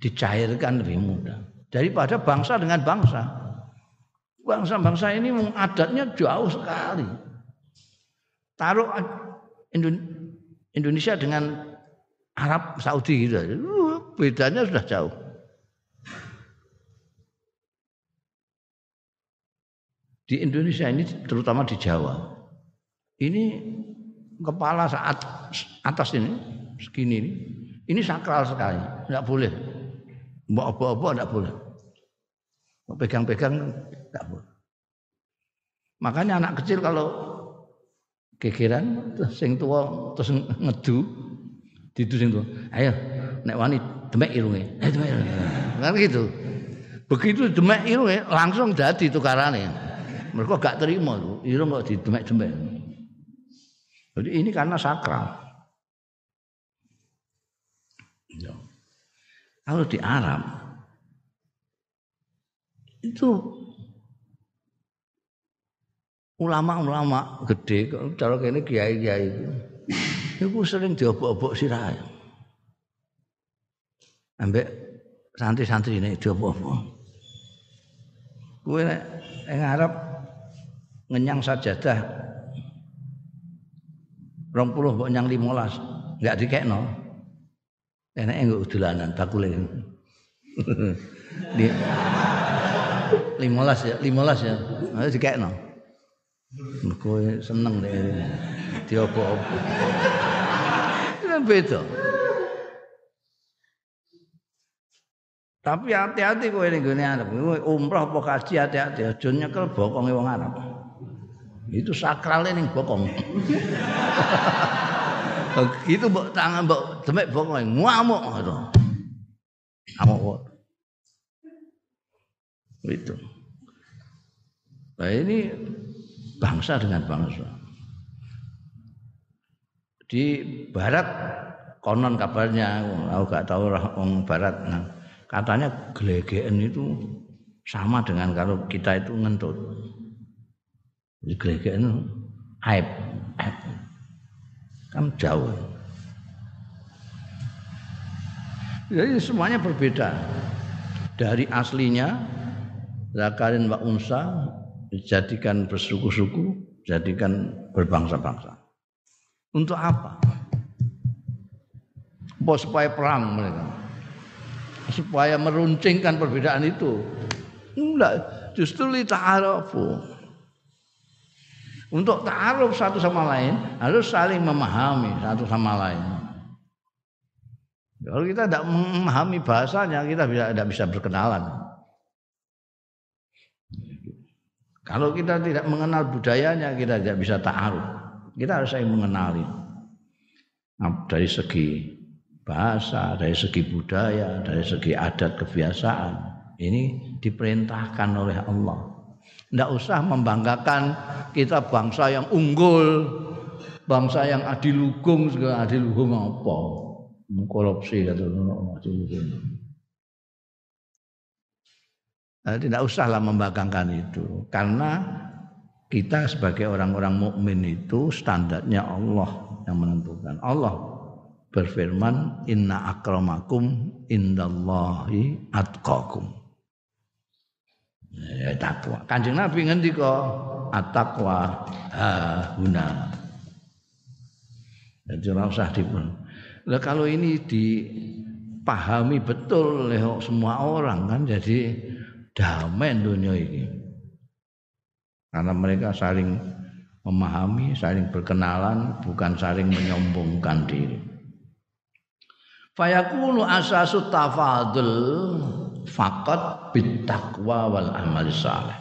Dicairkan lebih mudah. Daripada bangsa dengan bangsa. Bangsa-bangsa ini adatnya jauh sekali. Taruh Indonesia dengan Arab Saudi gitu. Bedanya sudah jauh. di Indonesia ini terutama di Jawa ini kepala saat atas ini segini ini ini sakral sekali nggak boleh mbak apa-apa nggak boleh pegang-pegang nggak boleh makanya anak kecil kalau terus sing tua terus ngedu didu sing tua ayo nek wani demek irunge eh demek irunge kan gitu begitu demek irunge langsung jadi tukarane mereka gak terima tuh, irung kok didemek-demek. Jadi ini karena sakral. Ya. Kalau di Arab itu ulama-ulama gede, cara kene kiai-kiai itu sering diobok-obok sirah. Ambek santri-santri ini diobok-obok. Kue nek Arab ngenyang sajadah rong puluh mbok nyang limolas nggak dikekno enak enggak udulanan bakule di limolas ya limolas ya ada dikekno mergo seneng deh diopo-opo beda tapi hati-hati kowe ning gone Arab umroh apa kaji hati-hati aja nyekel bokonge wong Arab itu sakralnya ning bokong. itu mbok tangan mbok demek mbok ngamuk ngono. Ngamuk. Itu. Nah ini bangsa dengan bangsa. Di barat konon kabarnya, aku gak tahu orang barat. Nah, katanya gelegeen itu sama dengan kalau kita itu ngentut. Jadi gelegeen aib, aib. Kan jauh. Jadi semuanya berbeda. Dari aslinya Zakarin wa unsa dijadikan bersuku-suku, jadikan berbangsa-bangsa. Untuk apa? Apa supaya perang mereka? Supaya meruncingkan perbedaan itu. Enggak, justru li ta'arafu. Untuk ta'aruf satu sama lain harus saling memahami satu sama lain. Kalau kita tidak memahami bahasanya, kita tidak bisa berkenalan. Kalau kita tidak mengenal budayanya, kita tidak bisa ta'aruf. Kita harus saling mengenali. Nah, dari segi bahasa, dari segi budaya, dari segi adat kebiasaan. Ini diperintahkan oleh Allah. Tidak usah membanggakan kita bangsa yang unggul, bangsa yang adilugung, segala adilugung apa? Korupsi kata adilugung. Nah, tidak usahlah membanggakan itu karena kita sebagai orang-orang mukmin itu standarnya Allah yang menentukan. Allah berfirman inna akramakum indallahi atqakum. Ya takwa. Kanjeng Nabi ngendika at-taqwa ha huna. Jadi ora usah dipun. Lah kalau ini dipahami betul oleh semua orang kan jadi damai dunia ini. Karena mereka saling memahami, saling berkenalan, bukan saling menyombongkan diri. Fayakunu asasu tafadul faqat bittaqwa wal amal saleh.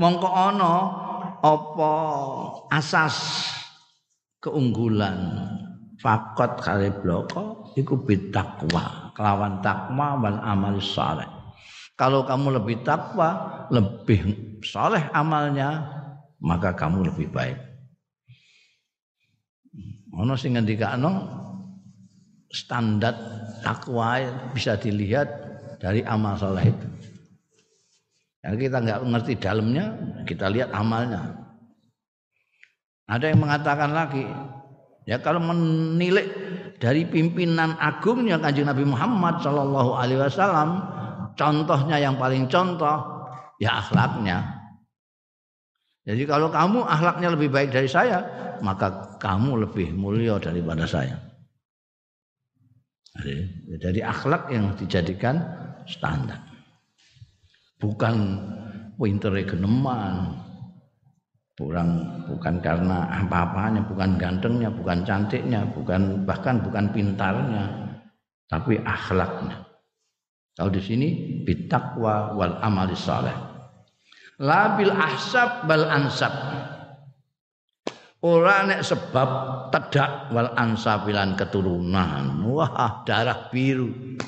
Mongko ana apa asas keunggulan fakot kali bloko iku bittaqwa kelawan takwa wal amal saleh kalau kamu lebih takwa, lebih soleh amalnya, maka kamu lebih baik. Ono sing ngendikano standar takwa bisa dilihat dari amal soleh itu. Ya, kita nggak mengerti dalamnya, kita lihat amalnya. Ada yang mengatakan lagi, ya kalau menilik dari pimpinan agungnya kanjeng Nabi Muhammad Shallallahu Alaihi Wasallam contohnya yang paling contoh ya akhlaknya. Jadi kalau kamu akhlaknya lebih baik dari saya, maka kamu lebih mulia daripada saya. Jadi, akhlak yang dijadikan standar. Bukan pinter geneman, bukan bukan karena apa-apanya, bukan gantengnya, bukan cantiknya, bukan bahkan bukan pintarnya, tapi akhlaknya. Kalau di sini bitakwa wal amali saleh. La bil ahsab bal ansab. Ora nek sebab tedak wal ansabilan keturunan. Wah, darah biru.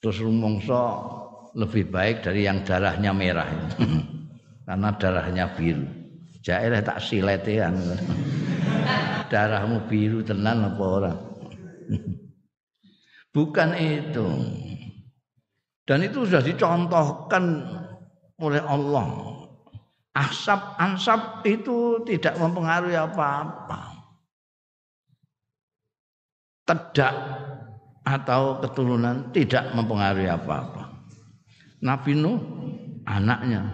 Terus rumongso lebih baik dari yang darahnya merah. Karena darahnya biru. Jairah tak siletean. Darahmu biru tenan apa orang? Bukan itu. Dan itu sudah dicontohkan oleh Allah. Asap ansap itu tidak mempengaruhi apa-apa. Tedak atau keturunan tidak mempengaruhi apa-apa. Nabi Nuh anaknya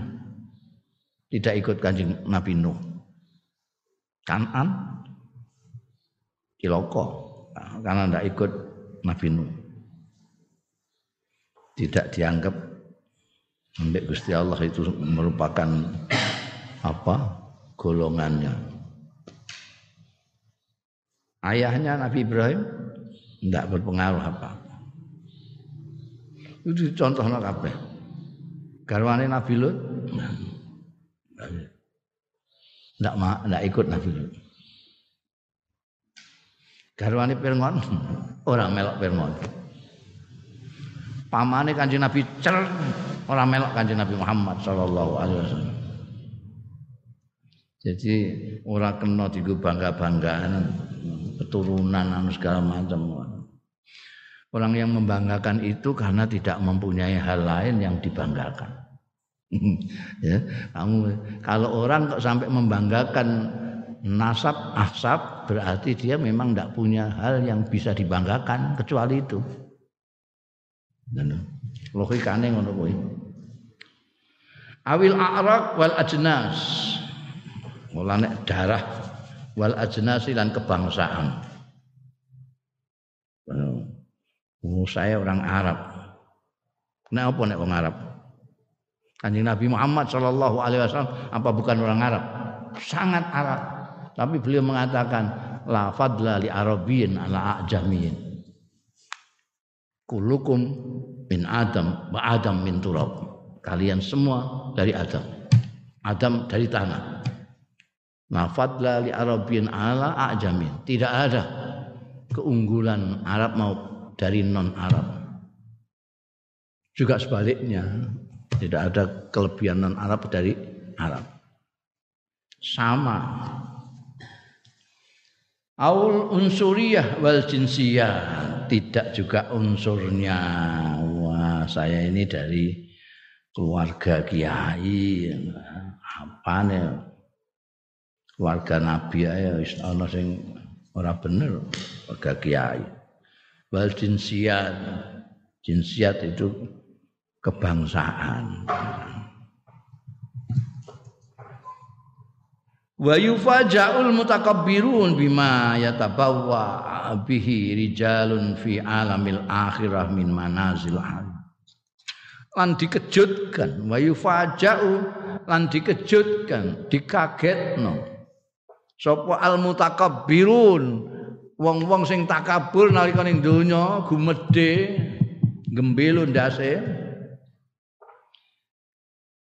tidak ikut kanjeng Nabi Nuh. Kanan Kiloko karena tidak ikut Nabi Nuh. Tidak dianggap sampai Gusti Allah itu merupakan apa golongannya. Ayahnya Nabi Ibrahim tidak berpengaruh apa. Itu contoh kabeh. Garwane Nabi Lut tidak tidak ikut Nabi Lut. Garwane Pirngon ora melok Pirngon. Pamane Kanjeng Nabi cer ora melok Kanjeng Nabi Muhammad sallallahu alaihi wasallam. Jadi ora kena digo bangga-banggaan keturunan anu segala macam. Orang yang membanggakan itu karena tidak mempunyai hal lain yang dibanggakan. ya, kamu kalau orang kok sampai membanggakan nasab asab berarti dia memang tidak punya hal yang bisa dibanggakan kecuali itu. Dan logikane ngono kuwi. Awil a'raq wal ajnas. Mulane darah wal ajnas lan kebangsaan. Oh, saya orang Arab. Kenapa nek orang Arab? Kanjeng Nabi Muhammad Shallallahu Alaihi Wasallam apa bukan orang Arab? Sangat Arab. Tapi beliau mengatakan la fadla li Arabiyin ala ajamiyin. Kulukum min Adam wa Adam min turab. Kalian semua dari Adam. Adam dari tanah. La fadla li Arabiyin ala ajamin. Tidak ada keunggulan Arab maupun dari non Arab. Juga sebaliknya, tidak ada kelebihan non Arab dari Arab. Sama. Aul unsuriyah wal jinsiyah tidak juga unsurnya. Wah, saya ini dari keluarga kiai. Apa nih? Keluarga nabi ya ana sing ora bener keluarga kiai wal jinsiat jinsiat itu kebangsaan wa yufaja'ul mutakabbirun bima yatabawwa bihi rijalun fi alamil akhirah min manazil lan dikejutkan wa yufaja'u lan dikejutkan dikagetno. Sapa al mutakabbirun? Wong-wong sing takabur nalika ning donya gumedhe gembelo ndase.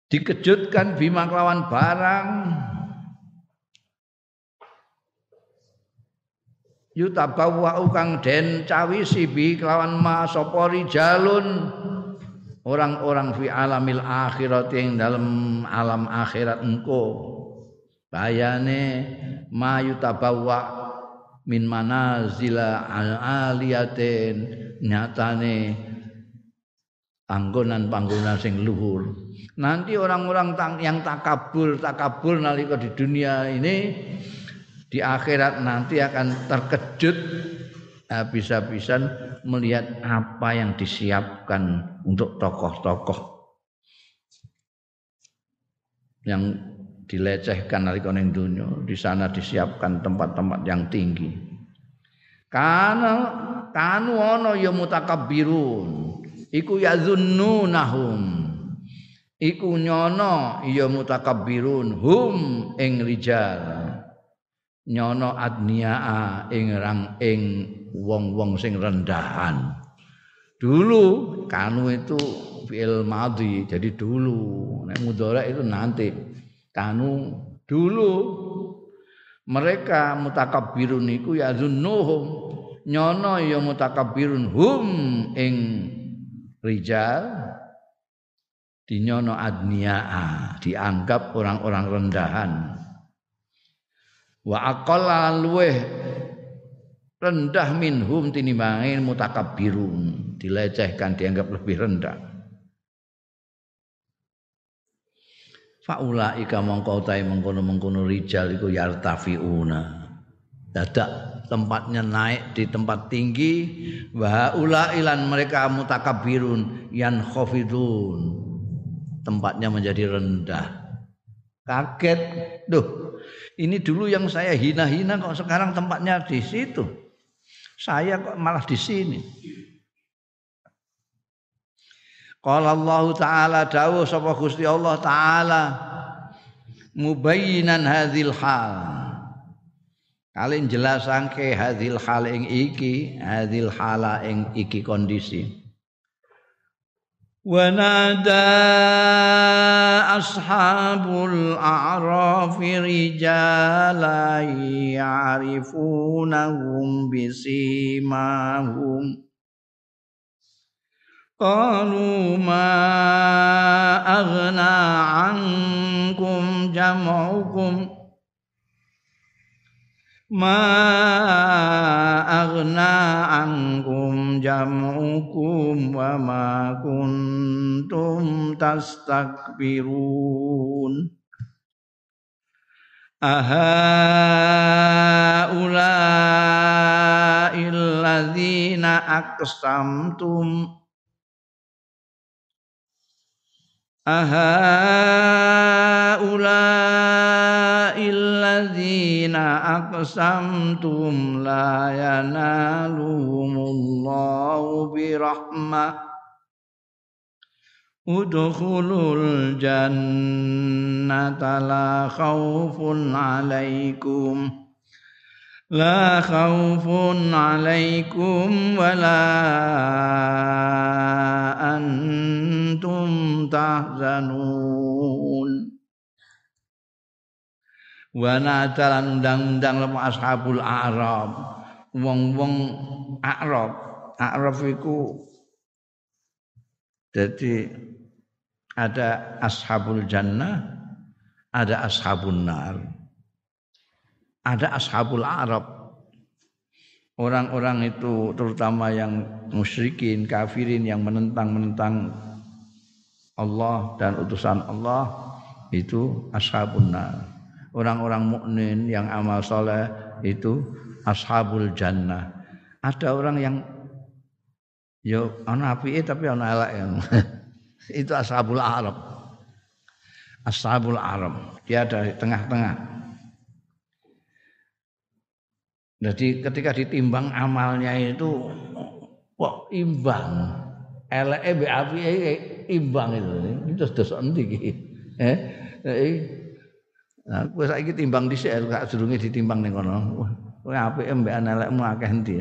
Dikejutkan bima kelawan barang yutabawa kang den cawisi bi kelawan ma sapa rijalun. Orang-orang fi alamil akhirat yang dalam alam akhirat engko. Bayane ma yutabawa min manazila aliyatin. Nyatane panggonan-panggonan sing luhur. Nanti orang-orang yang takabur, takabur nalika di dunia ini di akhirat nanti akan terkejut habis-habisan melihat apa yang disiapkan untuk tokoh-tokoh. Yang dilecehkan nalika ning donya di sana disiapkan tempat-tempat yang tinggi. Kana kanu ana ya mutakabbirun iku yazunnunahum iku nyono ya hum ing rijal nyono adniaa ing rang ing wong-wong sing rendahan. Dulu kanu itu fi'il madhi jadi dulu. Nek mudhara itu nanti. Kanu dulu mereka mutakabbirun iku ya zunnuhum. Nyono ya mutakabbirun hum ing rijal. Dinyono adniaa dianggap orang-orang rendahan wa aqalla luweh rendah minhum tinimbangin mutakabbirun dilecehkan dianggap lebih rendah. Faulaika mongko utahe mengkono-mengkono rijal iku yartafiuna. Dadak tempatnya naik di tempat tinggi. Wa ulailan mereka mutakabbirun yan khafidun tempatnya menjadi rendah. Kaget. Duh ini dulu yang saya hina-hina kok sekarang tempatnya di situ saya kok malah di sini Qala Allah taala dawuh sapa Gusti Allah taala mubayyinan hadzal hal. Kalian jelasake hadzal hal ing iki, hadzal hala ing iki kondisi. ونادى أصحاب الأعراف رجالا يعرفونهم بسيماهم. قالوا ما أغنى عنكم جمعكم؟ ما أغنى عنكم jam'ukum wa ma kuntum tastakbirun. Ahaula illadzina aqsamtum أهؤلاء الذين أقسمتم لا ينالهم الله برحمة. ادخلوا الجنة لا خوف عليكم. لا خوف عليكم ولا أنتم tahzanun wa nadalan undang-undang lepa ashabul a'rab wong-wong a'rab a'rab iku jadi ada ashabul jannah ada ashabun nar ada ashabul arab orang-orang itu terutama yang musyrikin kafirin yang menentang-menentang Allah dan utusan Allah itu ashabun. Orang-orang mukmin yang amal soleh itu ashabul jannah. Ada orang yang yo ana apike tapi ana elek itu ashabul arab. Ashabul arab. Dia dari tengah-tengah. Jadi ketika ditimbang amalnya itu kok imbang eleke mbek apike imbang itu. Itu dosa endi iki? Eh? Nah, kowe saiki timbang dhisik gak sedurunge ditimbang ning kono. Kowe apike mbek elekmu akeh endi.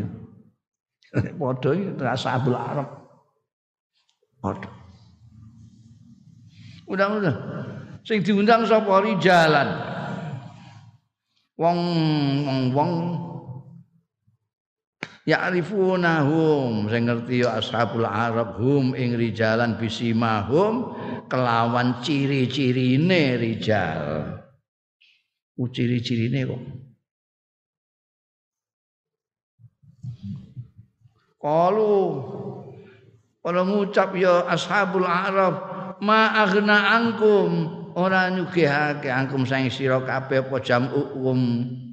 Padha iki ashabul Arab. Padha. Udah-udah. Sing diundang sapa jalan. Wong wong wong Ya'rifunahum sing ngerti ya ashabul arab hum ing rijalan bisimahum kelawan ciri-cirine rijal. U ciri-cirine kok. Qalu Kalau ngucap ya ashabul arab ma aghna angkum ora nyugihake angkum saing sira kabeh apa jam'ukum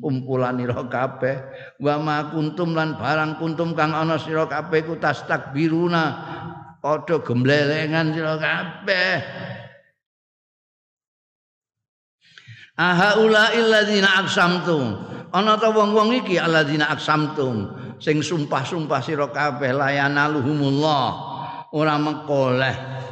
kumpulanira kabeh. Wa ma kuntum lan barang kuntum kang ana sira kabeh ku tastakbiruna. Padha gemblelengan sira kabeh. Aha ulail ladzina aqsamtum ana ta wong-wong iki alladzina aqsamtum sing sumpah-sumpah sira kabeh layanaluhumullah ora mekoleh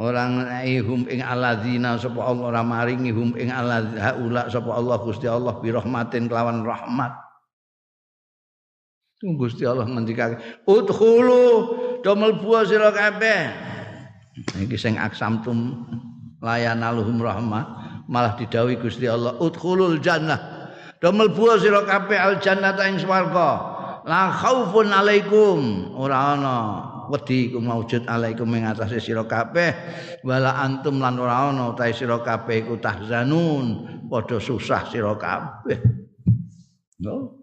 orang hum ing alladzina sapa Allah ora maringi hum ing haula sapa Allah Gusti Allah bi rahmatin kelawan rahmat. Gusti Allah ngendikake udkhulu do mlebu sira kabeh. Iki sing aksamtum layanaluhum rahmat malah didhawuhi Gusti Allah udkhulul jannah do mlebu sira kabeh al jannata ing swarga. La khaufun alaikum. Ora ana wedi iku maujud alaikum ing atase sira kabeh. Wala antum lan ora ana ta sira kabeh iku tahzanun. Padha susah sira kabeh. No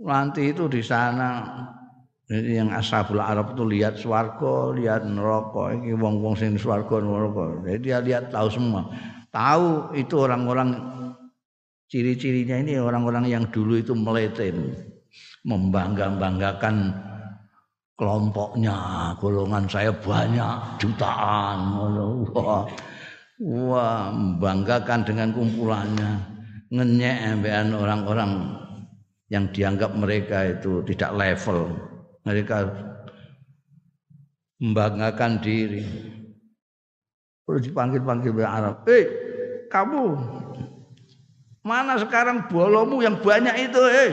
nanti itu di sana. Jadi yang ashabul Arab itu lihat swarga, lihat neraka, ini wong-wong sing swarga neraka. Jadi dia lihat tahu semua. Tahu itu orang-orang ciri-cirinya ini orang-orang yang dulu itu meletin, membangga-banggakan kelompoknya golongan saya banyak jutaan. Wah wah membanggakan dengan kumpulannya. Ngenyek embean orang-orang yang dianggap mereka itu tidak level. Mereka membanggakan diri. Perlu dipanggil-panggil Arab. Eh kamu mana sekarang bolomu yang banyak itu eh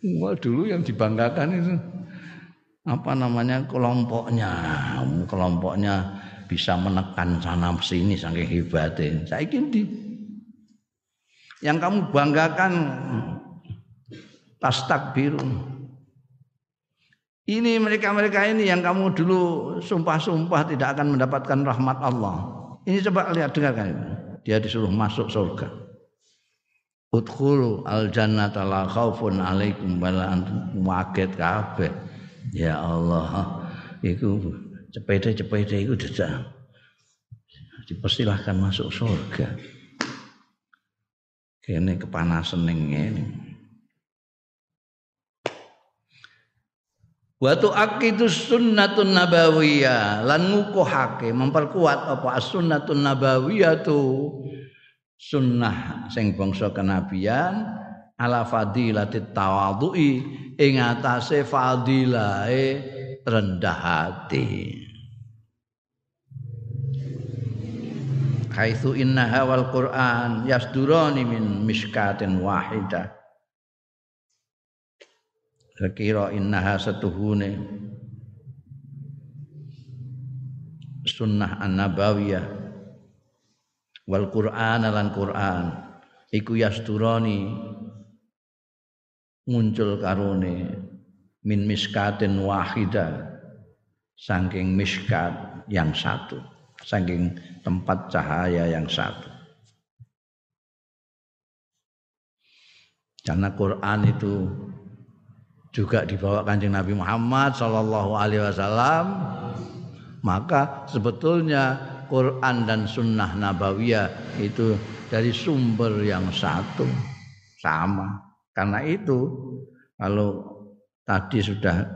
Wah dulu yang dibanggakan itu apa namanya kelompoknya. Kelompoknya bisa menekan sana sini saking hebatnya. Saya di yang kamu banggakan tas takbir ini mereka-mereka ini yang kamu dulu sumpah-sumpah tidak akan mendapatkan rahmat Allah. Ini coba lihat dengarkan. Dia disuruh masuk surga Udkhulu al jannata la khaufun alaikum wala antum waget kabeh. Ya Allah, iku cepete-cepete iku dadak dipersilahkan masuk surga. Kene kepanasan ning ngene. Wa tu'aqidu sunnatun nabawiyah lan ngukuhake memperkuat apa as-sunnatun nabawiyah tuh sunnah sing bangsa kenabian ala fadilatit tawadhu'i. Ing atase fadilahe rendah hati. Haitsu innaha wal qur'an yasdurani min miskatin wahidah. Sekira innaha satuhune sunnah an-nabawiyah wal Qur'an lan Qur'an. Iku yasturani muncul karone min miskatin wahida saking miskat yang satu saking tempat cahaya yang satu. Karena Quran itu juga dibawa kanjeng Nabi Muhammad Shallallahu Alaihi Wasallam maka sebetulnya Quran dan Sunnah Nabawiyah itu dari sumber yang satu sama. Karena itu kalau tadi sudah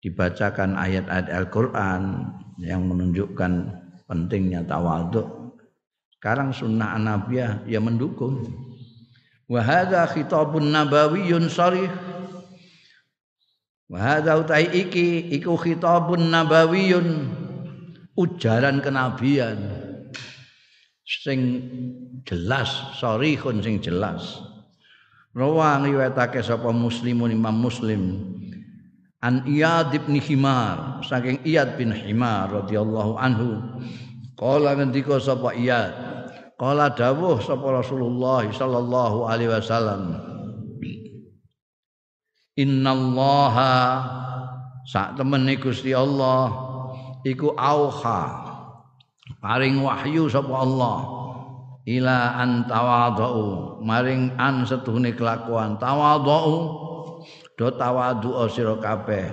dibacakan ayat-ayat Al-Quran yang menunjukkan pentingnya tawaduk. Sekarang sunnah nabiyah ya mendukung. Wahada khitabun nabawiyun sarih. Wahada utai iki iku khitabun nabawiyun ujaran kenabian. Sing jelas sorihun sing jelas. Rawang riwayatake sapa muslimun imam muslim. An iyad bin himar saking iyad bin himar radhiyallahu anhu. Qala ngendika sapa iyad? Qala dawuh sapa rasulullah sallallahu alaihi wasallam. Innallaha sak temene Gusti Allah iku auha. Paring wahyu sapa Allah. Ila an tawadhu maring an setuhune kelakuan. Tawadhu do tawadhu sira kabeh.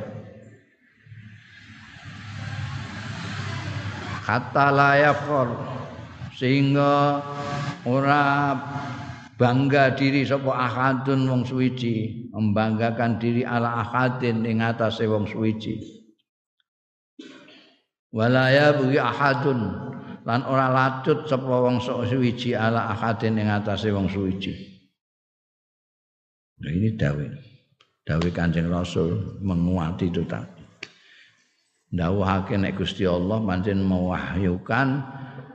Hatta layafur sehingga ora bangga diri sapa ahadun wong suwiji. Membanggakan diri ala ahadin ing atase wong suwiji wala ya bagi ahadun. Lan ora lacut sapa wong suwiji ala ahadin ing atase wong suwiji. Nah ini dawe dawe kanjeng rasul menguati itu tak dawuhake nek Gusti Allah pancen mewahyukan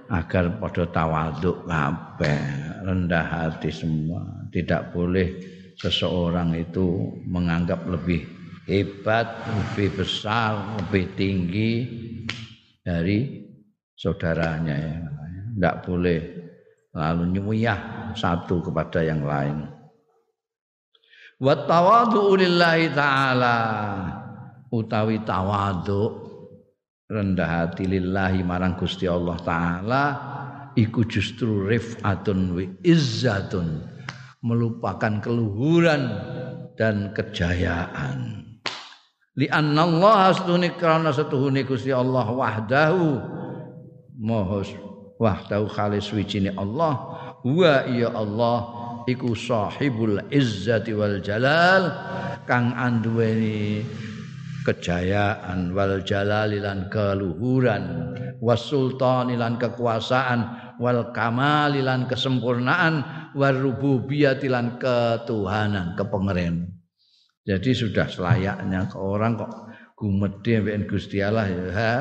agar pada tawaduk kabeh rendah hati semua. Tidak boleh seseorang itu menganggap lebih hebat, lebih besar, lebih tinggi dari saudaranya ya. Tidak boleh lalu nyuyah satu kepada yang lain. Wa tawadu lillahi ta'ala utawi tawadu rendah hati lillahi marang Gusti Allah taala iku justru rifatun wa izzatun melupakan keluhuran dan kejayaan li anna Allah astune krana setuhune Gusti Allah wahdahu. Maha wahdahu khalis wijine Allah. Wa ya Allah iku sahibul izzati wal jalal. Kang anduweni kejayaan wal jalali lan keluhuran. Wasultani lan kekuasaan. Wal kamali lan kesempurnaan. War rububiyati lan ketuhanan kepengeren jadi sudah selayaknya ke orang kok gumedhe mbek Gusti Allah ya. Ha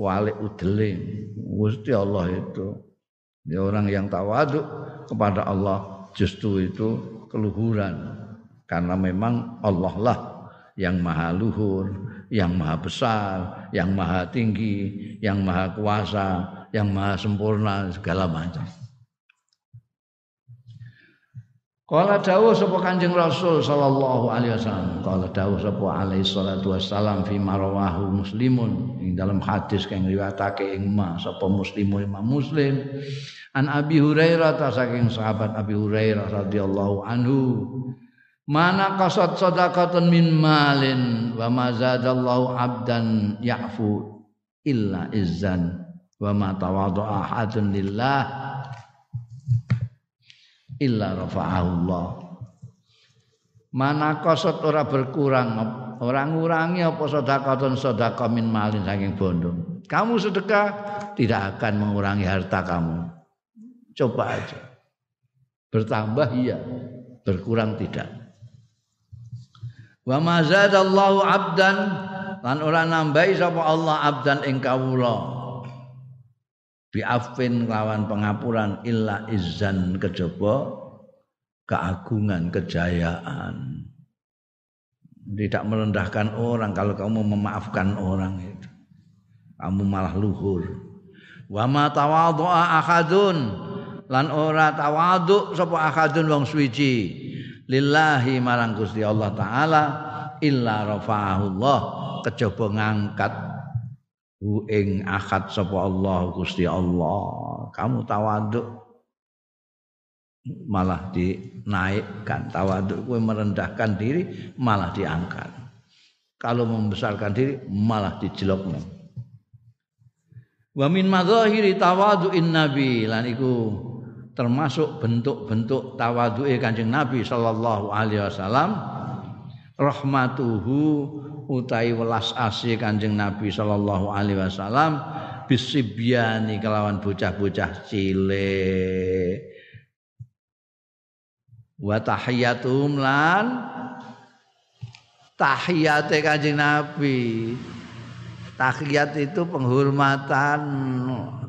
walik udele. Gusti Allah itu. Ya orang yang tawadu kepada Allah justru itu keluhuran. Karena memang Allah lah yang maha luhur yang maha besar, yang maha tinggi, yang maha kuasa, yang maha sempurna segala macam. Kala dawuh sapa Kanjeng Rasul sallallahu alaihi wasallam. Kala dawuh sapa alaihi salatu wassalam fi marwahu muslimun ing dalam hadis kang riwayatake ing ma sapa muslimun Imam Muslim. An Abi Hurairah ta saking sahabat Abi Hurairah radhiyallahu anhu. Mana kasat sadaqatan min malin wa ma zadallahu abdan ya'fu illa izzan wa ma tawadha'a ahadun lillah illa rafa'ahullah. Mana kosot ora berkurang orang ngurangi apa sedekah sedekah min malin saking bondo. Kamu sedekah tidak akan mengurangi harta kamu. Coba aja. Bertambah iya berkurang tidak. Wa mazadallahu abdan lan ora nambahi sapa Allah abdan ing kawula biafin lawan pengapuran illa izan kejaba keagungan kejayaan. Tidak merendahkan orang kalau kamu memaafkan orang itu. Kamu malah luhur. Wa ma tawadhu'a ahadun. Lan ora tawadhu sapa ahadun wong suci. Lillahi marang Gusti Allah taala illa rafa'ahu Allah kejaba ngangkat hu ing akad sapa Allah Gusti Allah. Kamu tawaduk. Malah dinaikkan tawaduk kowe merendahkan diri malah diangkat. Kalau membesarkan diri malah dijelokno. Wa min madzahiri tawadu'in nabi. Lan iku termasuk bentuk-bentuk tawadu'e Kanjeng Nabi sallallahu alaihi wasallam. Rahmatuhu utai welas asih Kanjeng Nabi sallallahu alaihi wasallam bisibyani kelawan bocah-bocah cilik. Wa tahiyatum lan tahiyate Kanjeng Nabi. Tahiyat itu penghormatan.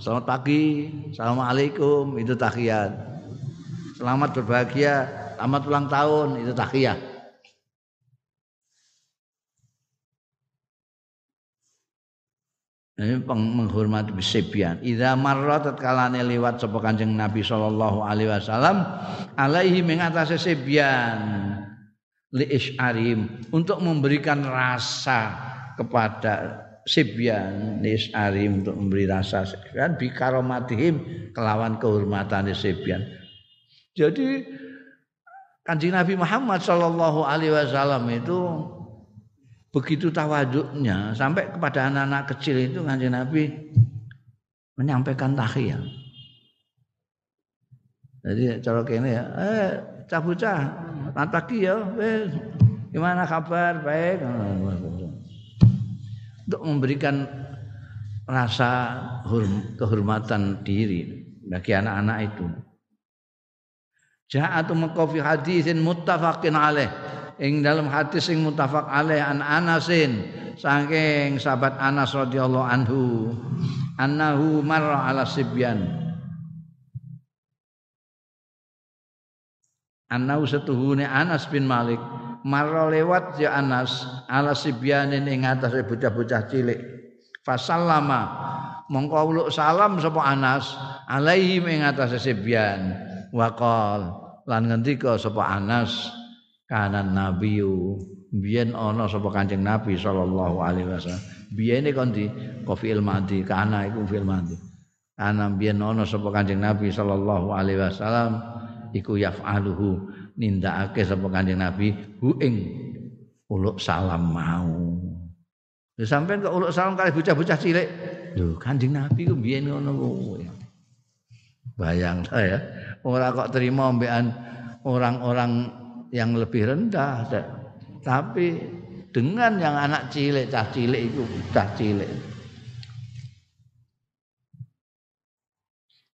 Selamat pagi assalamualaikum itu tahiyat. Selamat berbahagia selamat ulang tahun itu tahiyat ini menghormati bisibyan idza marra tatkalane liwat sapa Kanjeng Nabi sallallahu alaihi wasallam alaihi ing atase sibyan li isyarim untuk memberikan rasa kepada sibyan li isyarim untuk memberi rasa sibyan bi karomatihim kelawan kehormatan sibyan jadi Kanjeng Nabi Muhammad sallallahu alaihi wasallam itu begitu tawaduknya sampai kepada anak-anak kecil itu kanjeng Nabi menyampaikan tahiyat. Jadi cara kene ya, eh cah bocah, pagi ya, eh, gimana kabar? Baik. Untuk memberikan rasa kehormatan diri bagi anak-anak itu. Ja'atu maqafi hadisin muttafaqin alaih ing dalam hadis sing mutafak alaih an Anasin saking sahabat Anas radhiyallahu anhu annahu marra ala sibyan. Annahu setuhune Anas bin Malik marra lewat ya Anas ala sibyanin ing atase bocah-bocah cilik. Fasallama mongko uluk salam sapa Anas alaihi ing atase sibyan. Waqal lan ngendika sapa Anas kanan nabiyu biyen ana sapa Kanjeng Nabi sallallahu alaihi wasallam. Biyene kon di fi'il madhi kana iku fi'il madhi kana biyen ana sapa Kanjeng Nabi sallallahu alaihi wasallam iku yaf'aluhu. Nindakake sapa Kanjeng Nabi hu ing uluk salam mau. Lha sampean kok uluk salam kali bocah-bocah cilik? Lho Kanjeng Nabi ku biyen ngono kuwi bayang ya ora kok terima mbekan orang-orang yang lebih rendah. Tapi dengan yang anak cilik cah cilik itu cah cilik.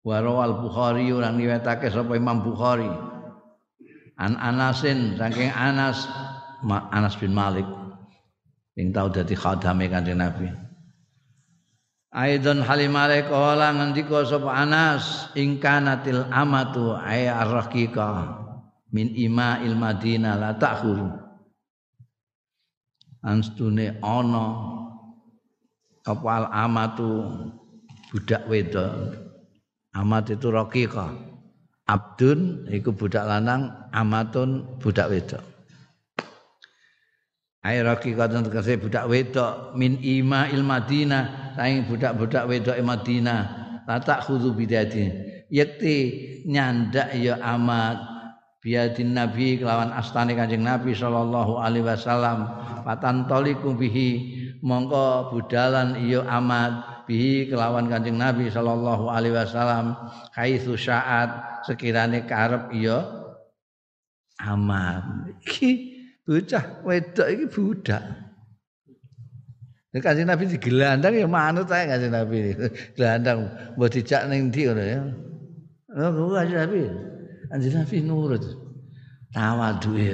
Warawal Bukhari orang riwayatake sapa Imam Bukhari. An Anasin saking Anas Anas bin Malik. Yang tahu dadi khadame Kanjeng Nabi. Aidon halimare kala ngendika sapa Anas ingkanatil amatu ay arraqiqah min ima il Madinah la ta'khuru anstune ana kapal amatu budak wedok. Amat itu raqiqah abdun iku budak lanang amatun budak wedok. Ai raqiqatun tegese budak wedok min ima il Madinah saing budak-budak wedok e Madinah tatak khudu bidati yakti nyandak ya amat biadin nabi kelawan astane kanjeng nabi sallallahu alaihi wasallam patan toliku bihi mongko budalan iyo amat bihi kelawan kanjeng nabi sallallahu alaihi wasallam kaitsu syaat sekirane karep iyo amat iki bocah wedok iki budak Nek kanjeng Nabi digelandang ya manut ae kanjeng Nabi. Gelandang mbok dijak ning ndi ngono ya. Oh, kanjeng Nabi. Kanjeng Nabi nurut. Tawaduke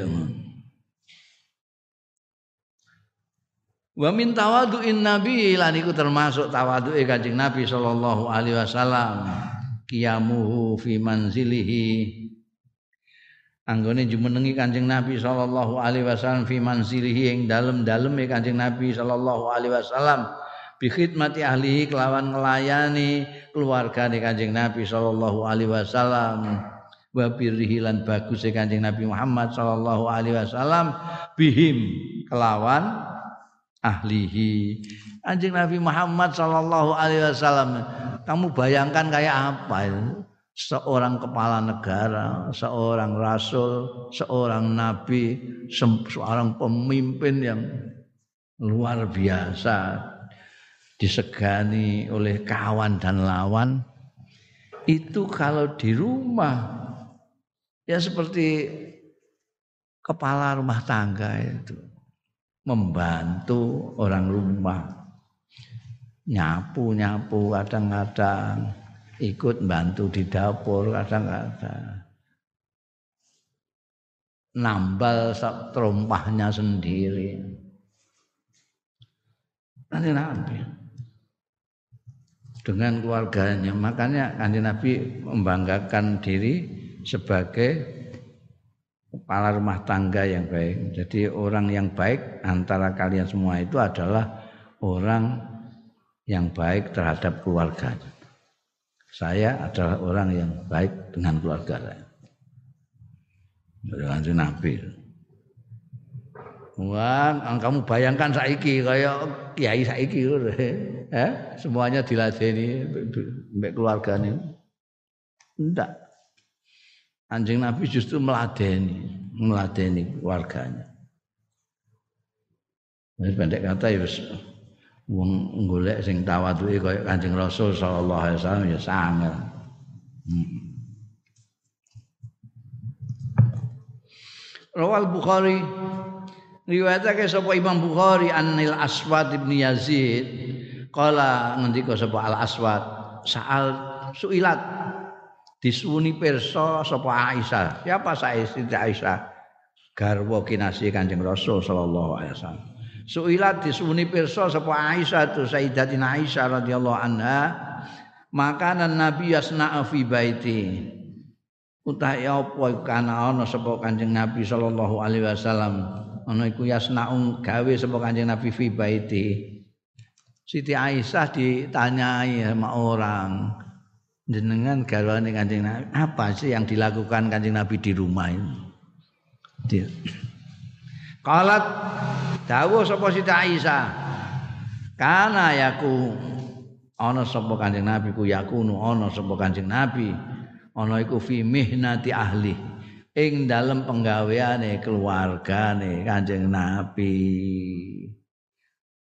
Wa min tawadu'in Nabi lan iku termasuk tawaduke Kanjeng Nabi sallallahu alaihi wasallam. Qiyamuhu fi manzilihi. Anggone jumenengi Kanjeng Nabi sallallahu alaihi wasallam fi manzilihi ing dalem-daleme Kanjeng Nabi sallallahu alaihi wasallam. Bi khidmati ahlihi kelawan nglayani keluargane Kanjeng Nabi sallallahu alaihi wasallam wa birrihi lan bagus e Kanjeng Nabi Muhammad sallallahu alaihi wasallam bihim kelawan ahlihi. Kanjeng Nabi Muhammad sallallahu alaihi wasallam kamu bayangkan kayak apa itu? Seorang kepala negara, seorang rasul, seorang nabi, seorang pemimpin yang luar biasa disegani oleh kawan dan lawan itu kalau di rumah ya seperti kepala rumah tangga itu. Membantu orang rumah. Nyapu nyapu kadang-kadang ikut bantu di dapur kadang-kadang. Nambal terompahnya sendiri. Nanti nabi. Dengan keluarganya. Makanya kanjeng nabi membanggakan diri sebagai kepala rumah tangga yang baik. Jadi orang yang baik antara kalian semua itu adalah orang yang baik terhadap keluarganya. Saya adalah orang yang baik dengan keluarga saya. Dengan Nabi. Wah, kamu bayangkan saiki kayak kiai saiki eh? semuanya diladeni mbek keluargane. Enggak. Anjing Nabi justru meladeni, meladeni keluarganya. Wis pendek kata ya wong golek sing tawaduke kaya Kanjeng Rasul sallallahu alaihi wasallam ya sangat. Hmm. Rawal Bukhari riwayatake sapa Imam Bukhari Anil Aswad bin Yazid kala ngendika sapa Al Aswad saal suilat disuwuni pirsa sapa Aisyah. Siapa Siti Aisyah? Garwa kinasih Kanjeng Rasul sallallahu alaihi wasallam. Suilat disuwuni pirsa sapa Aisyah tu Sayyidatina Aisyah radhiyallahu anha makanan Nabi yasna'a fi baiti. Utahe apa kana ana sapa Kanjeng Nabi sallallahu alaihi wasallam ana iku yasna'u gawe sapa Kanjeng Nabi fi baiti. Siti Aisyah ditanyai sama orang, jenengan garwane Kanjeng Nabi, apa sih yang dilakukan Kanjeng Nabi di rumah ini? Dia. Qalat dawuh sapa Siti Aisyah. Kana yaku ana sapa Kanjeng Nabi ku yakunu ana sapa Kanjeng Nabi ana iku fi mihnati ahli ing dalem penggaweane keluargane Kanjeng Nabi.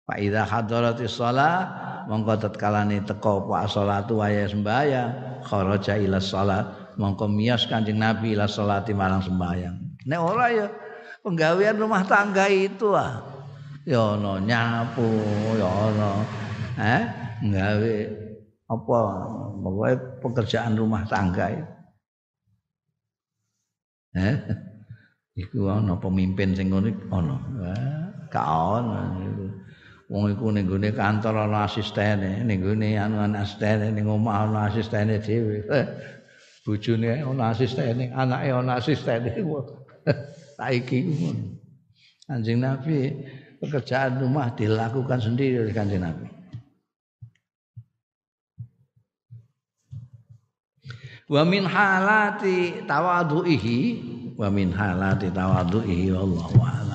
Fa idza hadaratis shalah mongko tatkalane teko pak salatu waya sembahyang kharaja ila salat mongko mias Kanjeng Nabi ila salati marang sembahyang. Nek ora ya penggawean rumah tangga itu ah. Ya ono nyapu ya ono eh nggawe apa pokoknya pekerjaan rumah tangga ya. eh iku ono pemimpin sing ngono ono. Eh gak Wong iku ning gone kantor ana asistene, ning gone anu ana asistene, ning omah ana asistene dhewe. Eh, bojone ana asistene, anake ana asistene. Saiki ngono. Nabi pekerjaan rumah dilakukan sendiri oleh kanjeng Nabi. Wa min halati tawadhuihi wa min halati tawadhuihi wallahu a'lam.